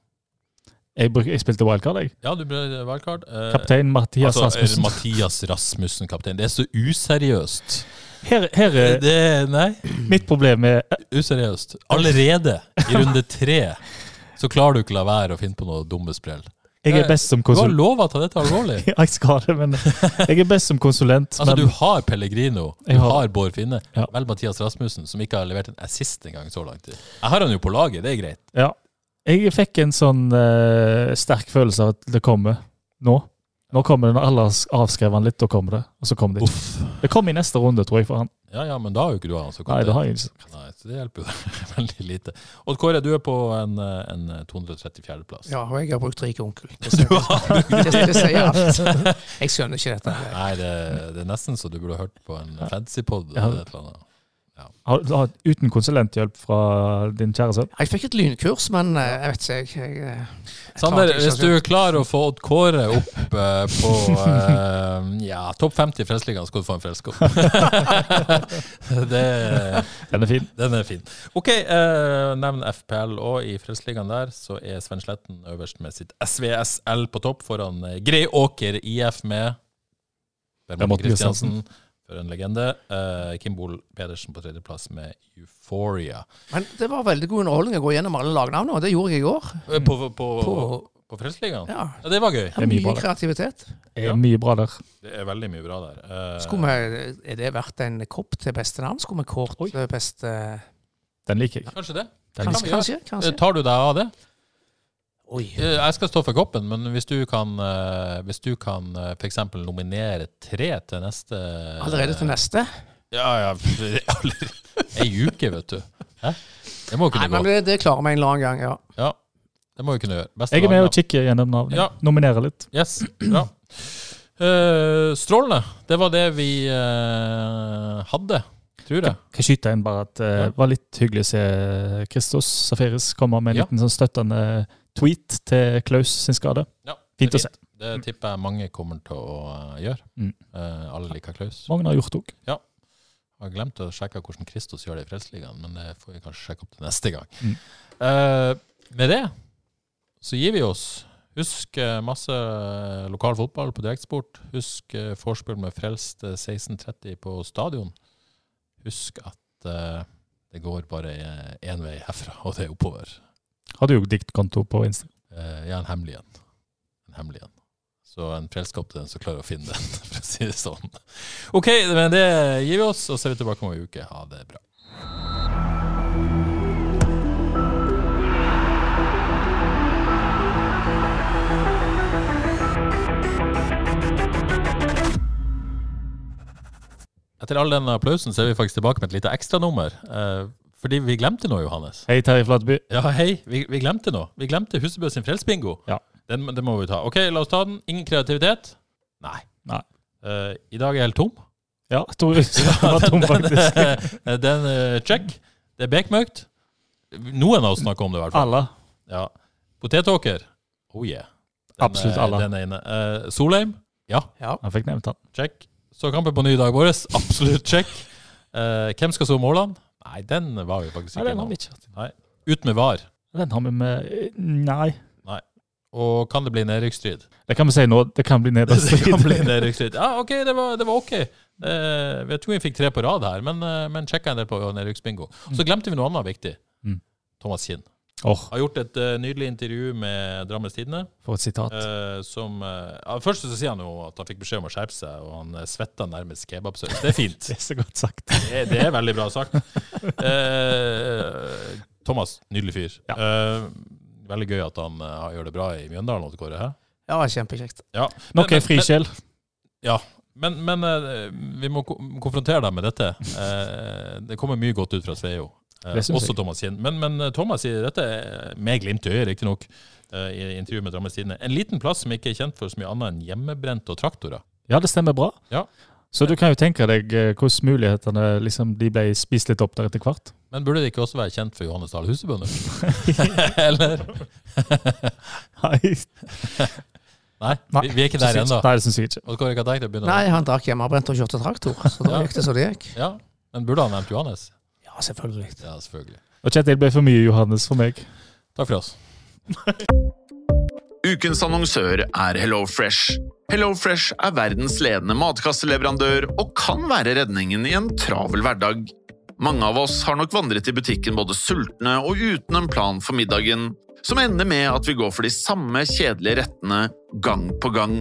Jeg, jeg spilte wildcard, jeg. Ja, du ble wildcard. Eh, Kaptein Mathias altså, eh, Rasmussen. Mathias Rasmussen, kaptein. Det er så useriøst. Her, her er Det, nei, mitt problem er useriøst. Allerede i runde tre så klarer du ikke la være å finne på noe dumme sprell. Jeg er best som Du har konsulent. lova å ta dette alvorlig. *laughs* Jeg skal det, men jeg er best som konsulent. Altså, men du har Pellegrino, du har, har- Bård Finne, Ja. vel Mathias Rasmussen, som ikke har levert en assist engang så langt. Jeg har han jo på laget, det er greit. ja, jeg fikk en sånn uh, sterk følelse av at det kommer nå. Nå kommer det når alle har avskrevet han litt, og kommer det. Og så kommer det ikke. Uff. Det kommer i neste runde, tror jeg, for han. Ja, ja, men da har jo ikke du han. Så Nei, det har jeg ikke. Nei, så det hjelper jo *laughs* veldig lite. Odd Kåre, du er på en, eh, en 234.-plass. Ja, og jeg har brukt rik onkel. *laughs* Det, sier- det, det sier alt. Jeg skjønner ikke dette. Nei, det, det er nesten så du burde hørt på en fantasypod Ja. eller et eller annet. Har, har, uten konsulenthjelp fra din kjære sønn? Jeg fikk et lynkurs, men eh, jeg vet ikke. Jeg, jeg, jeg Sander, ikke hvis du er klar å få Odd Kåre opp uh, på uh, ja, topp 50 i Frelsesligaen, skal du få en frelskopp. *laughs* Den er fin. den er fin. OK, uh, nevn FPL, og i Frelsesligaen der så er Sven Sletten øverst med sitt SVSL på topp, foran eh, Greiåker IF med Morten Kristiansen. For en legende. Uh, Kimbol Pedersen på tredjeplass med Euphoria. Men det var veldig god underholdning å gå gjennom alle lagnavnene, og det gjorde jeg i går. Eh, På, på, på, På, på Frelsesligaen? ja, Ja, det var gøy. er mye mye kreativitet. Det Ja. er mye bra der. Det er veldig mye bra der. Uh, Skulle vi, er det verdt en kopp til beste navn? Skulle vi kåret eh, beste Den liker jeg. Kanskje det. Kanskje, kanskje? Eh, kanskje. Tar du deg av det? Oi. Eh, Jeg skal stå for koppen, men hvis du kan, eh, hvis du kan eh, for eksempel nominere tre til neste Allerede til neste? Ja, ja. *laughs* Ei uke, vet du. Hæ? Det må jo Nei, kunne men gå. det, det klarer vi en eller annen gang, ja. Ja, det må vi kunne gjøre. Beste Jeg er med og kikker gjennom navnet. Ja. Nominerer litt. Yes, bra. Uh, strålende. Det var det vi uh, hadde, tror jeg. Kan jeg skyte inn bare at det Ja. var litt hyggelig å se Kristos Safiris komme med en Ja. liten sånn støttende tweet til Klaus sin skade. Ja, Fint det å se. Det tipper jeg mange kommer til å eh, gjøre. Mm. Eh, alle liker Klaus. Mange har gjort det òg. Jeg har glemt å sjekke hvordan Kristos gjør det i Frelsesligaen, men det får vi kanskje sjekke opp til neste gang. Mm. Eh, med det så gir vi oss. Husk eh, masse eh, lokal fotball på direktsport. Husk vorspiel med Frelst eh, 16.30 på stadion. Husk at eh, det går bare én vei herfra, og det er oppover. Har du jo diktkonto på Insta? Eh, ja, en hemmelig en. En hemmelig en. Så en frelskap til den som klarer å finne den, *laughs* for å si det sånn. OK, men det gir vi oss, og så er vi tilbake om ei uke. Ha det bra. Etter all den applausen så er vi faktisk tilbake med et lite ekstranummer. Eh, fordi vi glemte noe, Johannes. Hei, Terje Flateby. Ja, hei. Vi, vi glemte noe. Vi glemte Husebø sin frelsbingo. Ja. Den, den må vi ta. OK, la oss ta den. Ingen kreativitet? Nei. Nei. Uh, I dag er jeg helt tom. Ja, jeg jeg var tom, faktisk. *laughs* den, den er check. Det er bekmørkt. Noen av oss snakker om det, i hvert fall. Alle. Ja. Potetåker. Oh yeah. Den, Absolutt er- alle. Den ene. inne. Eh, Solheim. Ja, ja. Han fikk nevnt han. check. Så kampen på ny dag vår. Absolutt check. Eh, hvem skal så målene? Nei, den var vi faktisk Nei, ikke den har vi ikke. Ut med VAR. Den har vi med Nei. Nei. Og kan det bli nedrykksstrid? Det kan vi si nå. Det kan bli *laughs* Det kan bli nedrykksstrid. Ja, OK, det var, det var OK. Eh, jeg tror vi fikk tre på rad her, men, eh, men sjekka en del på nedrykksbingo. Så glemte vi noe annet viktig. Mm. Thomas Kinn. Åh, Har gjort et uh, nydelig intervju med Drammens Tidende. for et sitat. Uh, som uh, ja, Først så sier han jo at han fikk beskjed om å skjerpe seg, og han uh, svetta nærmest kebabsaus. Det er fint. *laughs* Det er så godt sagt. Det, det er veldig bra sagt. Eh, Thomas, nydelig fyr. Eh, veldig gøy at han gjør det bra i Mjøndalen. Kåre? Ja, kjempekjekt. Ja. Nok Men- en frisjel. Men, ja. Men, men vi må konfrontere deg med dette. Eh, det kommer mye godt ut fra Sveio. Eh, også. Thomas Kinn. Men, men eh, Thomas sier dette med glimt i øyet, riktignok, uh, i intervjuet med Drammens Tidende. En liten plass som ikke er kjent for så mye annet enn hjemmebrent og traktorer. Ja, det stemmer bra. Ja. Så du kan jo tenke deg hvordan mulighetene liksom, de ble spist litt opp der etter hvert. Men burde det ikke også være kjent for Johannes Dahl Husebønder? *laughs* Eller? *laughs* Nei, Nei, vi, vi er ikke der ennå. Nei, det syns jeg ikke. Nei, han drakk hjemmebrent og kjørte traktor, så da gikk det så det gikk. Ja, Men burde han nevnt Johannes? Ja, selvfølgelig. Ja, selvfølgelig. Og Kjetil ble for mye Johannes for meg. Takk for oss. *laughs* Ukens annonsør er HelloFresh. HelloFresh er verdens ledende matkasseleverandør og kan være redningen i en travel hverdag. Mange av oss har nok vandret i butikken både sultne og uten en plan for middagen, som ender med at vi går for de samme kjedelige rettene gang på gang.